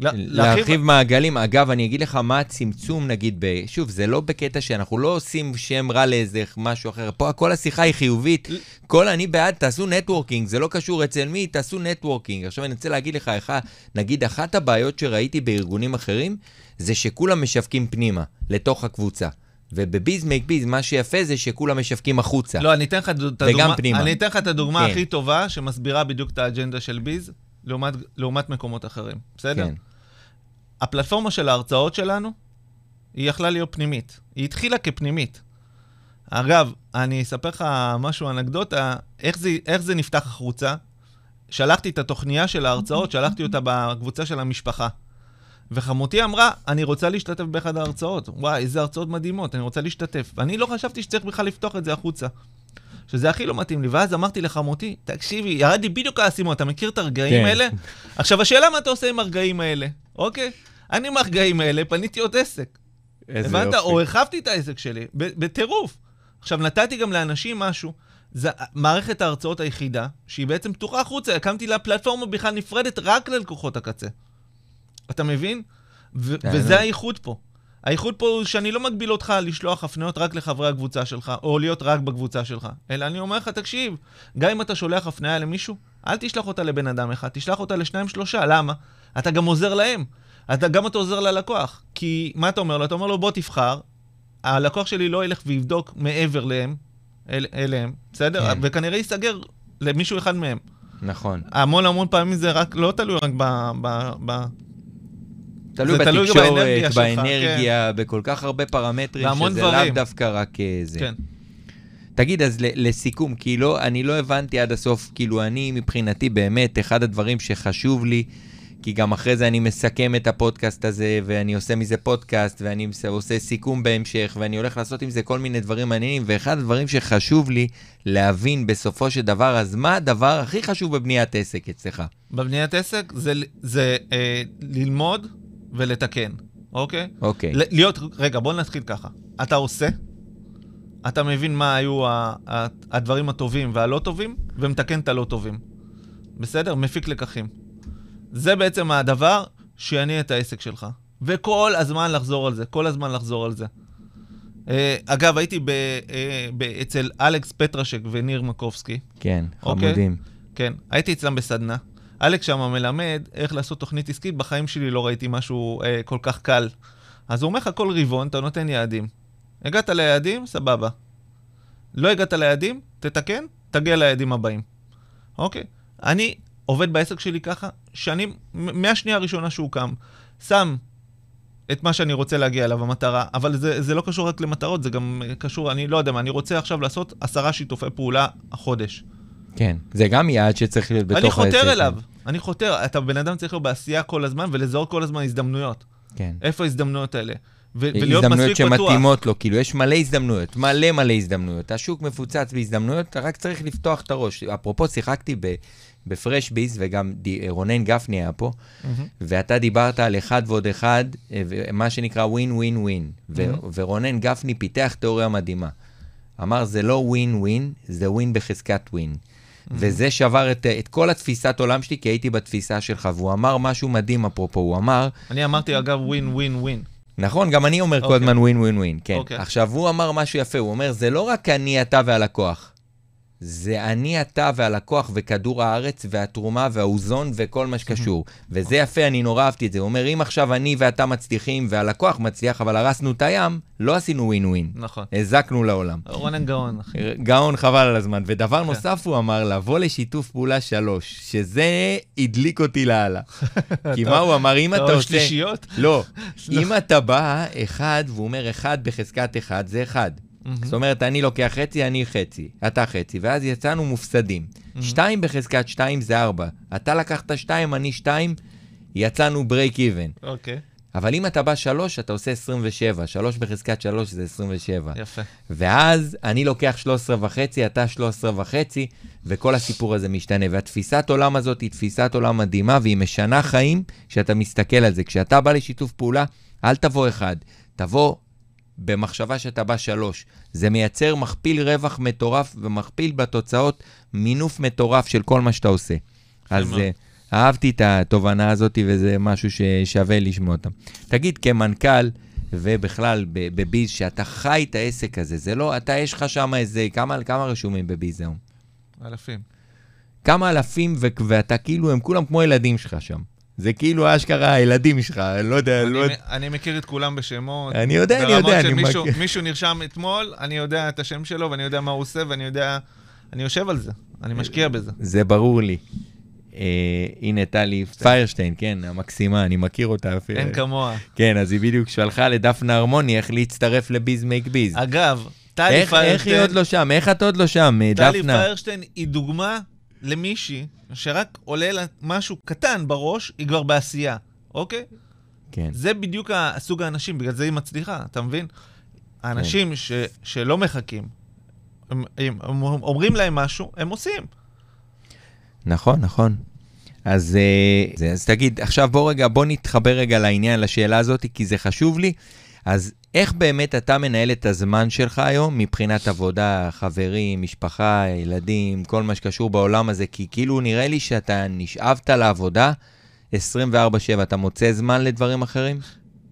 לה- להרחיב מעגלים. אגב, אני אגיד לך מה הצמצום, נגיד, ב... שוב, זה לא בקטע שאנחנו לא עושים שם רע לאיזה משהו אחר. פה כל השיחה היא חיובית. כל אני בעד, תעשו networking, זה לא קשור אצל מי, תעשו networking. עכשיו אני רוצה להגיד לך, אחד, נגיד, אחת הבעיות שראיתי בארגונים אחרים, זה שכולם משווקים פנימה, לתוך הקבוצה. ובביז מייק ביז, מה שיפה זה שכולם משווקים החוצה. לא, אני אתן לך את הדוגמה. אני אתן לך את הדוגמה כן. הכי טובה שמסבירה בדיוק את האג'נדה של ביז, לעומת, לעומת מקומות אחרים, בסדר? כן. הפלטפורמה של ההרצאות שלנו, היא יכלה להיות פנימית. היא התחילה כפנימית. אגב, אני אספר לך משהו, אנקדוטה, איך זה, איך זה נפתח החוצה. שלחתי את התוכניה של ההרצאות, שלחתי אותה בקבוצה של המשפחה. וחמותי אמרה, אני רוצה להשתתף באחד ההרצאות. וואי, איזה הרצאות מדהימות, אני רוצה להשתתף. ואני לא חשבתי שצריך בכלל לפתוח את זה החוצה. שזה הכי לא מתאים לי. ואז אמרתי לחמותי, תקשיבי, ירד לי בדיוק האסימון, אתה מכיר את הרגעים כן. האלה? עכשיו, השאלה מה אתה עושה עם הרגעים האלה, אוקיי? אני עם הרגעים האלה פניתי עוד עסק. איזה הבנת? יופי. או הרחבתי את העסק שלי, בטירוף. עכשיו, נתתי גם לאנשים משהו. זה מערכת ההרצאות היחידה, שהיא בעצם פתוחה החוצה, הקמתי לה פלטפורמה בכלל נפרדת רק ללקוחות הקצה. אתה מבין? ו- כן, וזה האיחוד פה. האיחוד פה הוא שאני לא מגביל אותך לשלוח הפניות רק לחברי הקבוצה שלך, או להיות רק בקבוצה שלך, אלא אני אומר לך, תקשיב, גם אם אתה שולח הפניה למישהו, אל תשלח אותה לבן אדם אחד, תשלח אותה לשניים שלושה, למה? אתה גם עוזר להם. אתה גם אתה עוזר ללקוח. כי מה אתה אומר לו? אתה אומר לו, בוא תבחר, הלקוח שלי לא ילך ויבדוק מעבר להם, אל, אליהם, בסדר? כן. וכנראה ייסגר למישהו אחד מהם. נכון. המון המון פעמים זה רק, לא תלוי רק ב... ב, ב תלוי באנרגיה בתקשורת, באנרגיה, בכל כך הרבה פרמטרים, שזה לאו דברים. דווקא רק אה, זה. כן. תגיד, אז לסיכום, כי לא, אני לא הבנתי עד הסוף, כאילו אני מבחינתי באמת, אחד הדברים שחשוב לי, כי גם אחרי זה אני מסכם את הפודקאסט הזה, ואני עושה מזה פודקאסט, ואני עושה סיכום בהמשך, ואני הולך לעשות עם זה כל מיני דברים מעניינים, ואחד הדברים שחשוב לי להבין בסופו של דבר, אז מה הדבר הכי חשוב בבניית עסק אצלך? בבניית עסק זה, זה אה, ללמוד ולתקן, אוקיי? אוקיי. להיות, רגע, בוא נתחיל ככה. אתה עושה, אתה מבין מה היו ה- ה- הדברים הטובים והלא טובים, ומתקן את הלא טובים. בסדר? מפיק לקחים. זה בעצם הדבר שיניע את העסק שלך. וכל הזמן לחזור על זה, כל הזמן לחזור על זה. אה, אגב, הייתי ב, אה, ב, אצל אלכס פטרשק וניר מקובסקי. כן, אוקיי. חמודים. כן, הייתי אצלם בסדנה. אלכס שם מלמד איך לעשות תוכנית עסקית, בחיים שלי לא ראיתי משהו אה, כל כך קל. אז הוא אומר לך כל רבעון, אתה נותן יעדים. הגעת ליעדים, סבבה. לא הגעת ליעדים, תתקן, תגיע ליעדים הבאים. אוקיי? אני עובד בעסק שלי ככה, מ- מהשנייה הראשונה שהוא קם, שם את מה שאני רוצה להגיע אליו, המטרה, אבל זה, זה לא קשור רק למטרות, זה גם אה, קשור, אני לא יודע מה, אני רוצה עכשיו לעשות עשרה שיתופי פעולה החודש. כן, זה גם יעד שצריך להיות בתוך אני העסק. חותר אליו. אני חותר, אתה בן אדם צריך להיות בעשייה כל הזמן ולזהות כל הזמן הזדמנויות. כן. איפה ההזדמנויות האלה? ו- ולהיות הזדמנויות מספיק פתוח. שמתאימות לו, כאילו יש מלא הזדמנויות, מלא מלא הזדמנויות. השוק מפוצץ בהזדמנויות, אתה רק צריך לפתוח את הראש. אפרופו, שיחקתי ב- בפרש ביז, וגם די- רונן גפני היה פה, מהמם. ואתה דיברת על אחד ועוד אחד, אה, מה שנקרא ווין ווין ווין. ורונן גפני פיתח תיאוריה מדהימה. אמר, זה לא ווין ווין, זה ווין בחזקת ווין. וזה שבר את, את כל התפיסת עולם שלי, כי הייתי בתפיסה שלך, והוא אמר משהו מדהים אפרופו, הוא אמר, אני אמרתי, אגב, ווין, ווין, ווין. נכון, גם אני אומר כל אוקיי. הזמן ווין ווין ווין, כן. אוקיי. עכשיו, הוא אמר משהו יפה, הוא אומר, זה לא רק אני, אתה והלקוח. זה אני, אתה והלקוח וכדור הארץ והתרומה והאוזון וכל מה שקשור. וזה יפה, אני נורא אהבתי את זה. הוא אומר, אם עכשיו אני ואתה מצליחים והלקוח מצליח, אבל הרסנו את הים, לא עשינו ווין ווין. נכון. הזקנו לעולם. רונן גאון, אחי. גאון חבל על הזמן. ודבר כן. נוסף הוא אמר, לבוא לשיתוף פעולה שלוש, שזה הדליק אותי לאללה. כי מה הוא אמר, אם אתה עושה... שלישיות? לא, אם אתה בא אחד, והוא אומר אחד בחזקת אחד, זה אחד. זאת אומרת, אני לוקח חצי, אני חצי, אתה חצי, ואז יצאנו מופסדים. שתיים בחזקת שתיים זה ארבע. אתה לקחת שתיים, אני שתיים, יצאנו break even. אוקיי, אבל אם אתה בא שלוש, אתה עושה 27. שלוש בחזקת שלוש זה 27. יפה. ואז אני לוקח 13 וחצי, אתה 13 וחצי, וכל הסיפור הזה משתנה. והתפיסת עולם הזאת היא תפיסת עולם מדהימה, והיא משנה חיים כשאתה מסתכל על זה. כשאתה בא לשיתוף פעולה, אל תבוא אחד, תבוא במחשבה שאתה בא שלוש. זה מייצר מכפיל רווח מטורף ומכפיל בתוצאות מינוף מטורף של כל מה שאתה עושה. אז. אה, אהבתי את התובנה הזאת, וזה משהו ששווה לשמוע אותם. תגיד, כמנכ"ל, ובכלל בביז, שאתה חי את העסק הזה, זה לא, אתה, יש לך שם איזה, כמה, כמה רשומים בביז היום? אלפים. כמה אלפים, ו- ואתה כאילו, הם כולם כמו ילדים שלך שם. זה כאילו אשכרה הילדים שלך, אני לא יודע, אני לא... אני מכיר את כולם בשמות. אני יודע, אני יודע, ברמות. שמישהו נרשם אתמול, אני יודע את השם שלו, ואני יודע מה הוא עושה, ואני יודע... אני יושב על זה, אני משקיע בזה. זה ברור לי. אה, הנה טלי פיירשטיין, כן, המקסימה, אני מכיר אותה אפילו. אין כמוה. כן, אז היא בדיוק שלחה לדפנה הרמוני איך להצטרף לביז מייק ביז. אגב, טלי איך איך היא פיירשטיין... עוד לא שם? איך את עוד לא שם, אה, טלי דפנה? פיירשטיין היא דוגמה למישהי שרק עולה לה משהו קטן בראש, היא כבר בעשייה, אוקיי? כן. זה בדיוק הסוג האנשים, בגלל זה היא מצליחה, אתה מבין? האנשים כן. ש, שלא מחכים, הם, הם, הם אומרים להם משהו, הם עושים. נכון, נכון. אז, אה, זה, אז תגיד, עכשיו בוא רגע, בוא נתחבר רגע לעניין, לשאלה הזאת, כי זה חשוב לי. אז איך באמת אתה מנהל את הזמן שלך היום מבחינת עבודה, חברים, משפחה, ילדים, כל מה שקשור בעולם הזה? כי כאילו נראה לי שאתה נשאבת לעבודה 24/7, אתה מוצא זמן לדברים אחרים?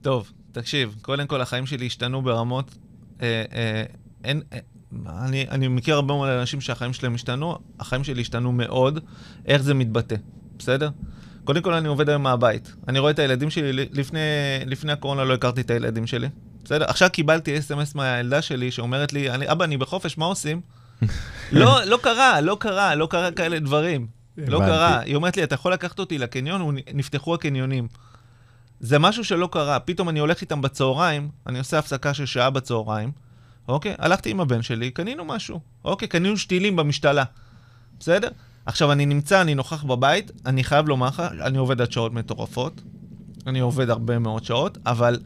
טוב, תקשיב, קודם כל החיים שלי השתנו ברמות, אה, אה, אין, אה, אני, אני מכיר הרבה מאוד אנשים שהחיים שלהם השתנו, החיים שלי השתנו מאוד, איך זה מתבטא, בסדר? קודם כל אני עובד היום מהבית. אני רואה את הילדים שלי, לפני, לפני הקורונה לא הכרתי את הילדים שלי, בסדר? עכשיו קיבלתי אס.אם.אס מהילדה שלי שאומרת לי, אני, אבא, אני בחופש, מה עושים? לא, לא קרה, לא קרה, לא קרה כאלה דברים. לא. קרה. היא אומרת לי, אתה יכול לקחת אותי לקניון, נפתחו הקניונים. זה משהו שלא קרה. פתאום אני הולך איתם בצהריים, אני עושה הפסקה של שעה בצהריים, אוקיי? הלכתי עם הבן שלי, קנינו משהו. אוקיי, קנינו שתילים במשתלה. בסדר? עכשיו, אני נמצא, אני נוכח בבית, אני חייב לומר לך, אני עובד עד שעות מטורפות. אני עובד הרבה מאוד שעות, אבל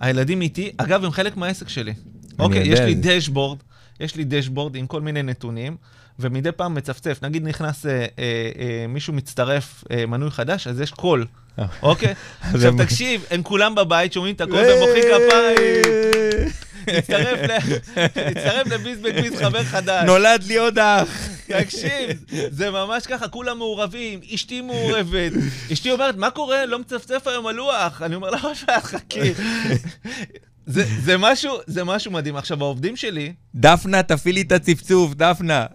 הילדים איתי, אגב, הם חלק מהעסק שלי. אוקיי, יש לי. דשבורד, יש לי דשבורד עם כל מיני נתונים, ומדי פעם מצפצף. נגיד נכנס אה, אה, אה, מישהו מצטרף, אה, מנוי חדש, אז יש קול, אה. אוקיי? עכשיו תקשיב, הם כולם בבית, שומעים את הקול ומוחאים כפיים. הצטרף ל- הצטרף לביז בקביז חבר חדש. נולד לי עוד אח. תקשיב, זה ממש ככה, כולם מעורבים, אשתי מעורבת. אשתי אומרת, מה קורה? לא מצפצף היום על לוח. אני אומר לה, מה חכי. זה, זה, משהו, זה משהו מדהים. עכשיו, העובדים שלי, דפנה, תפעילי את הצפצוף, דפנה.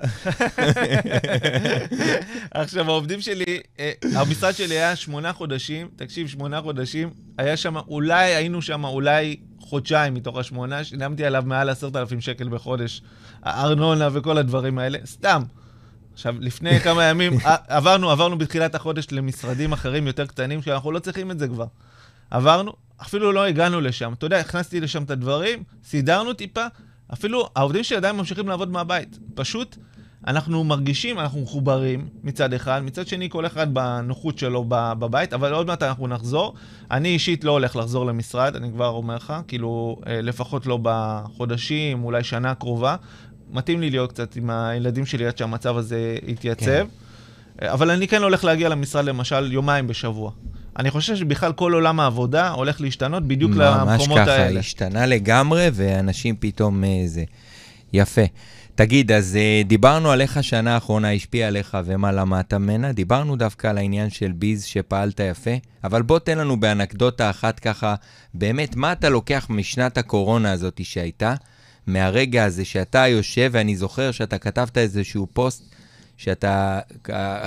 עכשיו, העובדים שלי, אה, המשרד שלי היה שמונה חודשים, תקשיב, שמונה חודשים, היה שם, אולי היינו שם, אולי חודשיים מתוך השמונה, שילמתי עליו מעל עשרת אלפים שקל בחודש, הארנונה וכל הדברים האלה, סתם. עכשיו, לפני כמה ימים, עברנו, עברנו בתחילת החודש למשרדים אחרים יותר קטנים, שאנחנו לא צריכים את זה כבר. עברנו, אפילו לא הגענו לשם. אתה יודע, הכנסתי לשם את הדברים, סידרנו טיפה, אפילו העובדים שלי עדיין ממשיכים לעבוד מהבית. פשוט, אנחנו מרגישים, אנחנו מחוברים מצד אחד, מצד שני כל אחד בנוחות שלו בבית, אבל עוד מעט אנחנו נחזור. אני אישית לא הולך לחזור למשרד, אני כבר אומר לך, כאילו, אה, לפחות לא בחודשים, אולי שנה קרובה. מתאים לי להיות קצת עם הילדים שלי עד שהמצב הזה יתייצב. כן. אבל אני כן הולך להגיע למשרד למשל יומיים בשבוע. אני חושב שבכלל כל עולם העבודה הולך להשתנות בדיוק למקומות ככה, האלה. ממש ככה, השתנה לגמרי, ואנשים פתאום אה, זה. יפה. תגיד, אז אה, דיברנו על איך השנה האחרונה השפיעה עליך ומה למדת ממנה, דיברנו דווקא על העניין של ביז שפעלת יפה, אבל בוא תן לנו באנקדוטה אחת ככה, באמת, מה אתה לוקח משנת הקורונה הזאת שהייתה, מהרגע הזה שאתה יושב, ואני זוכר שאתה כתבת איזשהו פוסט, שאתה,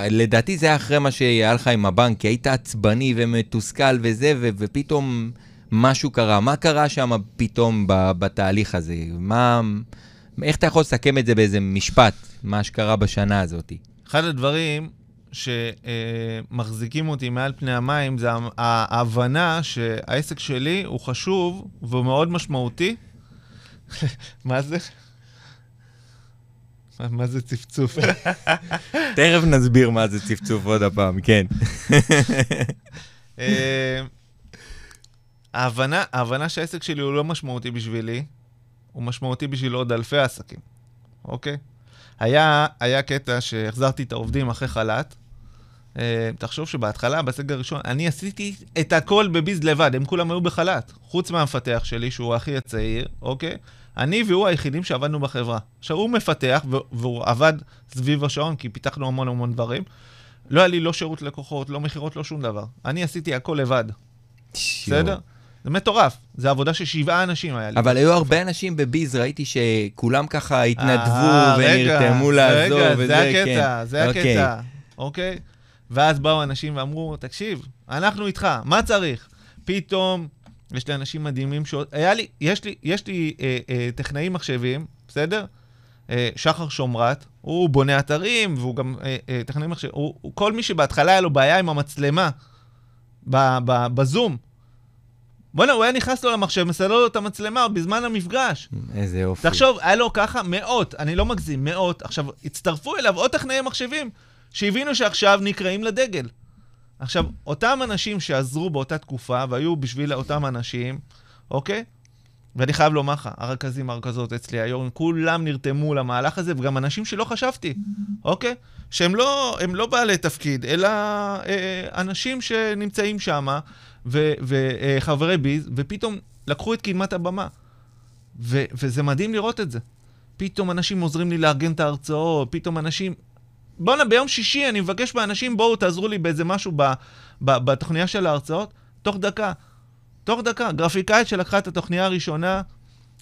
לדעתי זה היה אחרי מה שהיה לך עם הבנק, כי היית עצבני ומתוסכל וזה, ו- ופתאום משהו קרה. מה קרה שם פתאום בתהליך הזה? מה... איך אתה יכול לסכם את זה באיזה משפט, מה שקרה בשנה הזאת? אחד הדברים שמחזיקים אותי מעל פני המים זה ההבנה שהעסק שלי הוא חשוב והוא מאוד משמעותי. מה זה? מה זה צפצוף? תכף נסביר מה זה צפצוף עוד הפעם, כן. אה, ההבנה, ההבנה שהעסק שלי הוא לא משמעותי בשבילי, הוא משמעותי בשביל עוד אלפי עסקים, אוקיי? היה, היה קטע שהחזרתי את העובדים אחרי חל"ת. Uh, תחשוב שבהתחלה, בסגר הראשון, אני עשיתי את הכל בביז לבד, הם כולם היו בחל"ת. חוץ מהמפתח שלי, שהוא הכי הצעיר, אוקיי? אני והוא היחידים שעבדנו בחברה. עכשיו, הוא מפתח, והוא עבד סביב השעון, כי פיתחנו המון המון דברים. לא היה לי לא שירות לקוחות, לא מכירות, לא שום דבר. אני עשיתי הכל לבד. בסדר? זה מטורף, זה עבודה של שבעה אנשים היה לי. אבל היו הרבה אנשים בביז, ראיתי שכולם ככה התנדבו אה, ונרתמו לעזוב. רגע, זה הקטע, כן. זה אוקיי. הקטע, אוקיי? ואז באו אנשים ואמרו, תקשיב, אנחנו איתך, מה צריך? פתאום, יש לי אנשים מדהימים, ש... היה לי, יש לי, יש לי אה, אה, טכנאים מחשבים, בסדר? אה, שחר שומרת, הוא בונה אתרים, והוא גם אה, אה, טכנאי מחשב, הוא, הוא, כל מי שבהתחלה היה לו בעיה עם המצלמה, ב, ב, בזום, בוא'נה, הוא היה נכנס לו למחשב, מסדר לו את המצלמה בזמן המפגש. איזה יופי. תחשוב, היה לו ככה מאות, אני לא מגזים, מאות. עכשיו, הצטרפו אליו עוד טכנאי מחשבים, שהבינו שעכשיו נקראים לדגל. עכשיו, אותם אנשים שעזרו באותה תקופה, והיו בשביל אותם אנשים, אוקיי? ואני חייב לומר לך, הרכזים, הרכזות אצלי היום, כולם נרתמו למהלך הזה, וגם אנשים שלא חשבתי, אוקיי? שהם לא, לא בעלי תפקיד, אלא אה, אנשים שנמצאים שם, וחברי ביז, ופתאום לקחו את קדמת הבמה. ו, וזה מדהים לראות את זה. פתאום אנשים עוזרים לי לארגן את ההרצאות, פתאום אנשים... בואנה, ביום שישי אני מבקש מאנשים, בואו תעזרו לי באיזה משהו ב, ב, בתוכניה של ההרצאות, תוך דקה. תוך דקה. גרפיקאית שלקחה את התוכניה הראשונה,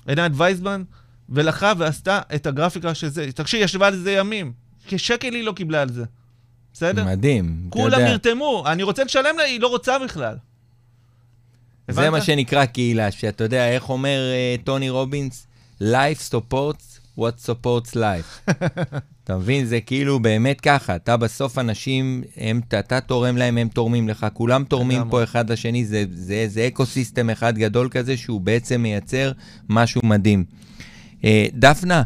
עינת וייסבן, ולקחה ועשתה את הגרפיקה של זה. תקשיב, ישבה על זה ימים. כשקל היא לא קיבלה על זה. בסדר? מדהים. כולם נרתמו. אני רוצה לשלם לה, היא לא רוצה בכלל. זה מה שנקרא קהילה, שאתה יודע, איך אומר uh, טוני רובינס? Life supports what supports life. אתה מבין? זה כאילו באמת ככה, אתה בסוף אנשים, הם, אתה תורם להם, הם תורמים לך, כולם תורמים פה אחד לשני, זה, זה, זה אקו סיסטם אחד גדול כזה, שהוא בעצם מייצר משהו מדהים. Uh, דפנה, אה,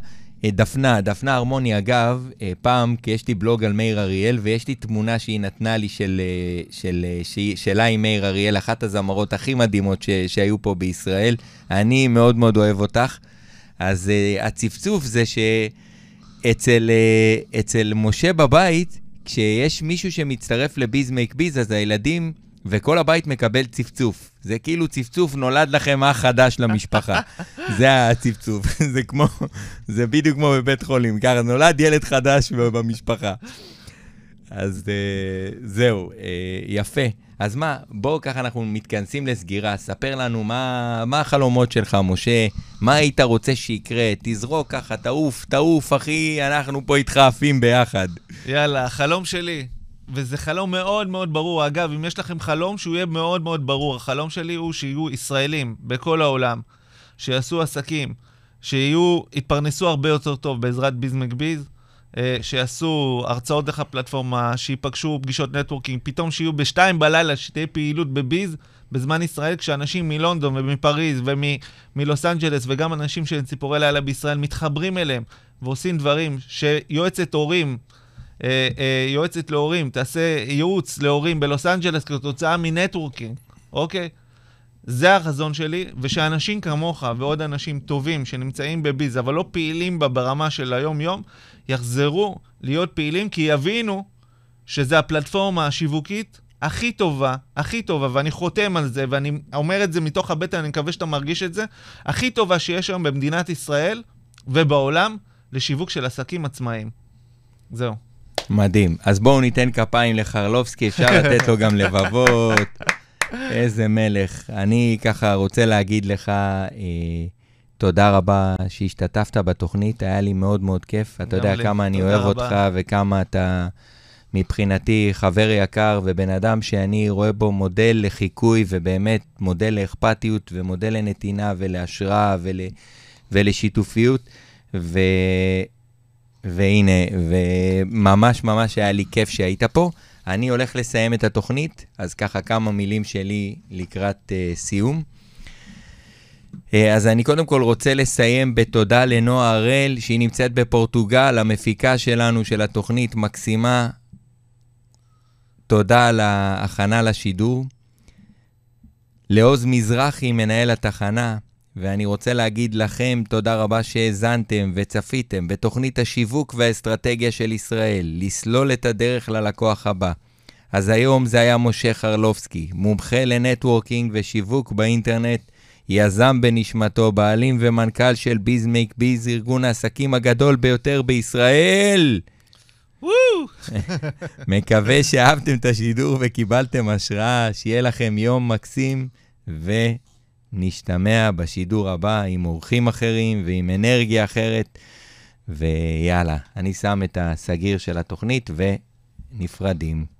דפנה, דפנה הרמוני, אגב, אה, פעם, כי יש לי בלוג על מאיר אריאל, ויש לי תמונה שהיא נתנה לי של, אה, של, של, שלה עם מאיר אריאל, אחת הזמרות הכי מדהימות ש, שהיו פה בישראל. אני מאוד מאוד אוהב אותך. אז uh, הצפצוף זה שאצל uh, אצל משה בבית, כשיש מישהו שמצטרף לביז מייק ביז, אז הילדים וכל הבית מקבל צפצוף. זה כאילו צפצוף, נולד לכם אח חדש למשפחה. זה הצפצוף. זה כמו, זה בדיוק כמו בבית חולים. ככה, נולד ילד חדש במשפחה. אז uh, זהו, uh, יפה. אז מה, בואו ככה אנחנו מתכנסים לסגירה, ספר לנו מה, מה החלומות שלך, משה, מה היית רוצה שיקרה, תזרוק ככה, תעוף, תעוף, אחי, אנחנו פה איתך עפים ביחד. יאללה, החלום שלי, וזה חלום מאוד מאוד ברור. אגב, אם יש לכם חלום, שהוא יהיה מאוד מאוד ברור. החלום שלי הוא שיהיו ישראלים בכל העולם, שיעשו עסקים, שיהיו, יתפרנסו הרבה יותר טוב בעזרת ביז מקביז, אה, שיעשו הרצאות דרך הפלטפורמה, שיפגשו פגישות נטוורקינג, פתאום שיהיו בשתיים בלילה, שתהיה פעילות בביז בזמן ישראל, כשאנשים מלונדון ומפריז ומלוס אנג'לס, וגם אנשים של ציפורי לילה בישראל, מתחברים אליהם, ועושים דברים שיועצת הורים, אה, אה, יועצת להורים, תעשה ייעוץ להורים בלוס אנג'לס כתוצאה מ networking, אוקיי? זה החזון שלי, ושאנשים כמוך ועוד אנשים טובים שנמצאים ב Biz, אבל לא פעילים בה ברמה של היום-יום, יחזרו להיות פעילים, כי יבינו שזה הפלטפורמה השיווקית הכי טובה, הכי טובה, ואני חותם על זה, ואני אומר את זה מתוך הבטן, אני מקווה שאתה מרגיש את זה, הכי טובה שיש היום במדינת ישראל ובעולם לשיווק של עסקים עצמאיים. זהו. מדהים. אז בואו ניתן כפיים לחרלובסקי, אפשר לתת לו גם לבבות. איזה מלך. אני ככה רוצה להגיד לך אה, תודה רבה שהשתתפת בתוכנית, היה לי מאוד מאוד כיף. אתה יודע לי. כמה אני אוהב רבה. אותך וכמה אתה מבחינתי חבר יקר ובן אדם שאני רואה בו מודל לחיקוי ובאמת מודל לאכפתיות ומודל לנתינה ולהשראה ול, ולשיתופיות. ו... והנה, וממש ממש היה לי כיף שהיית פה. אני הולך לסיים את התוכנית, אז ככה כמה מילים שלי לקראת uh, סיום. Uh, אז אני קודם כל רוצה לסיים בתודה לנועה הראל, שהיא נמצאת בפורטוגל, המפיקה שלנו של התוכנית מקסימה. תודה על ההכנה לשידור. לעוז מזרחי, מנהל התחנה, ואני רוצה להגיד לכם תודה רבה שהאזנתם וצפיתם בתוכנית השיווק והאסטרטגיה של ישראל, לסלול את הדרך ללקוח הבא. אז היום זה היה משה חרלובסקי, מומחה לנטוורקינג ושיווק באינטרנט, יזם בנשמתו, בעלים ומנכ"ל של ביז מייק ביז, ארגון העסקים הגדול ביותר בישראל. מקווה שאהבתם את השידור וקיבלתם השראה, שיהיה לכם יום מקסים ו... נשתמע בשידור הבא עם אורחים אחרים ועם אנרגיה אחרת. ויאללה, אני שם את הסגיר של התוכנית ונפרדים.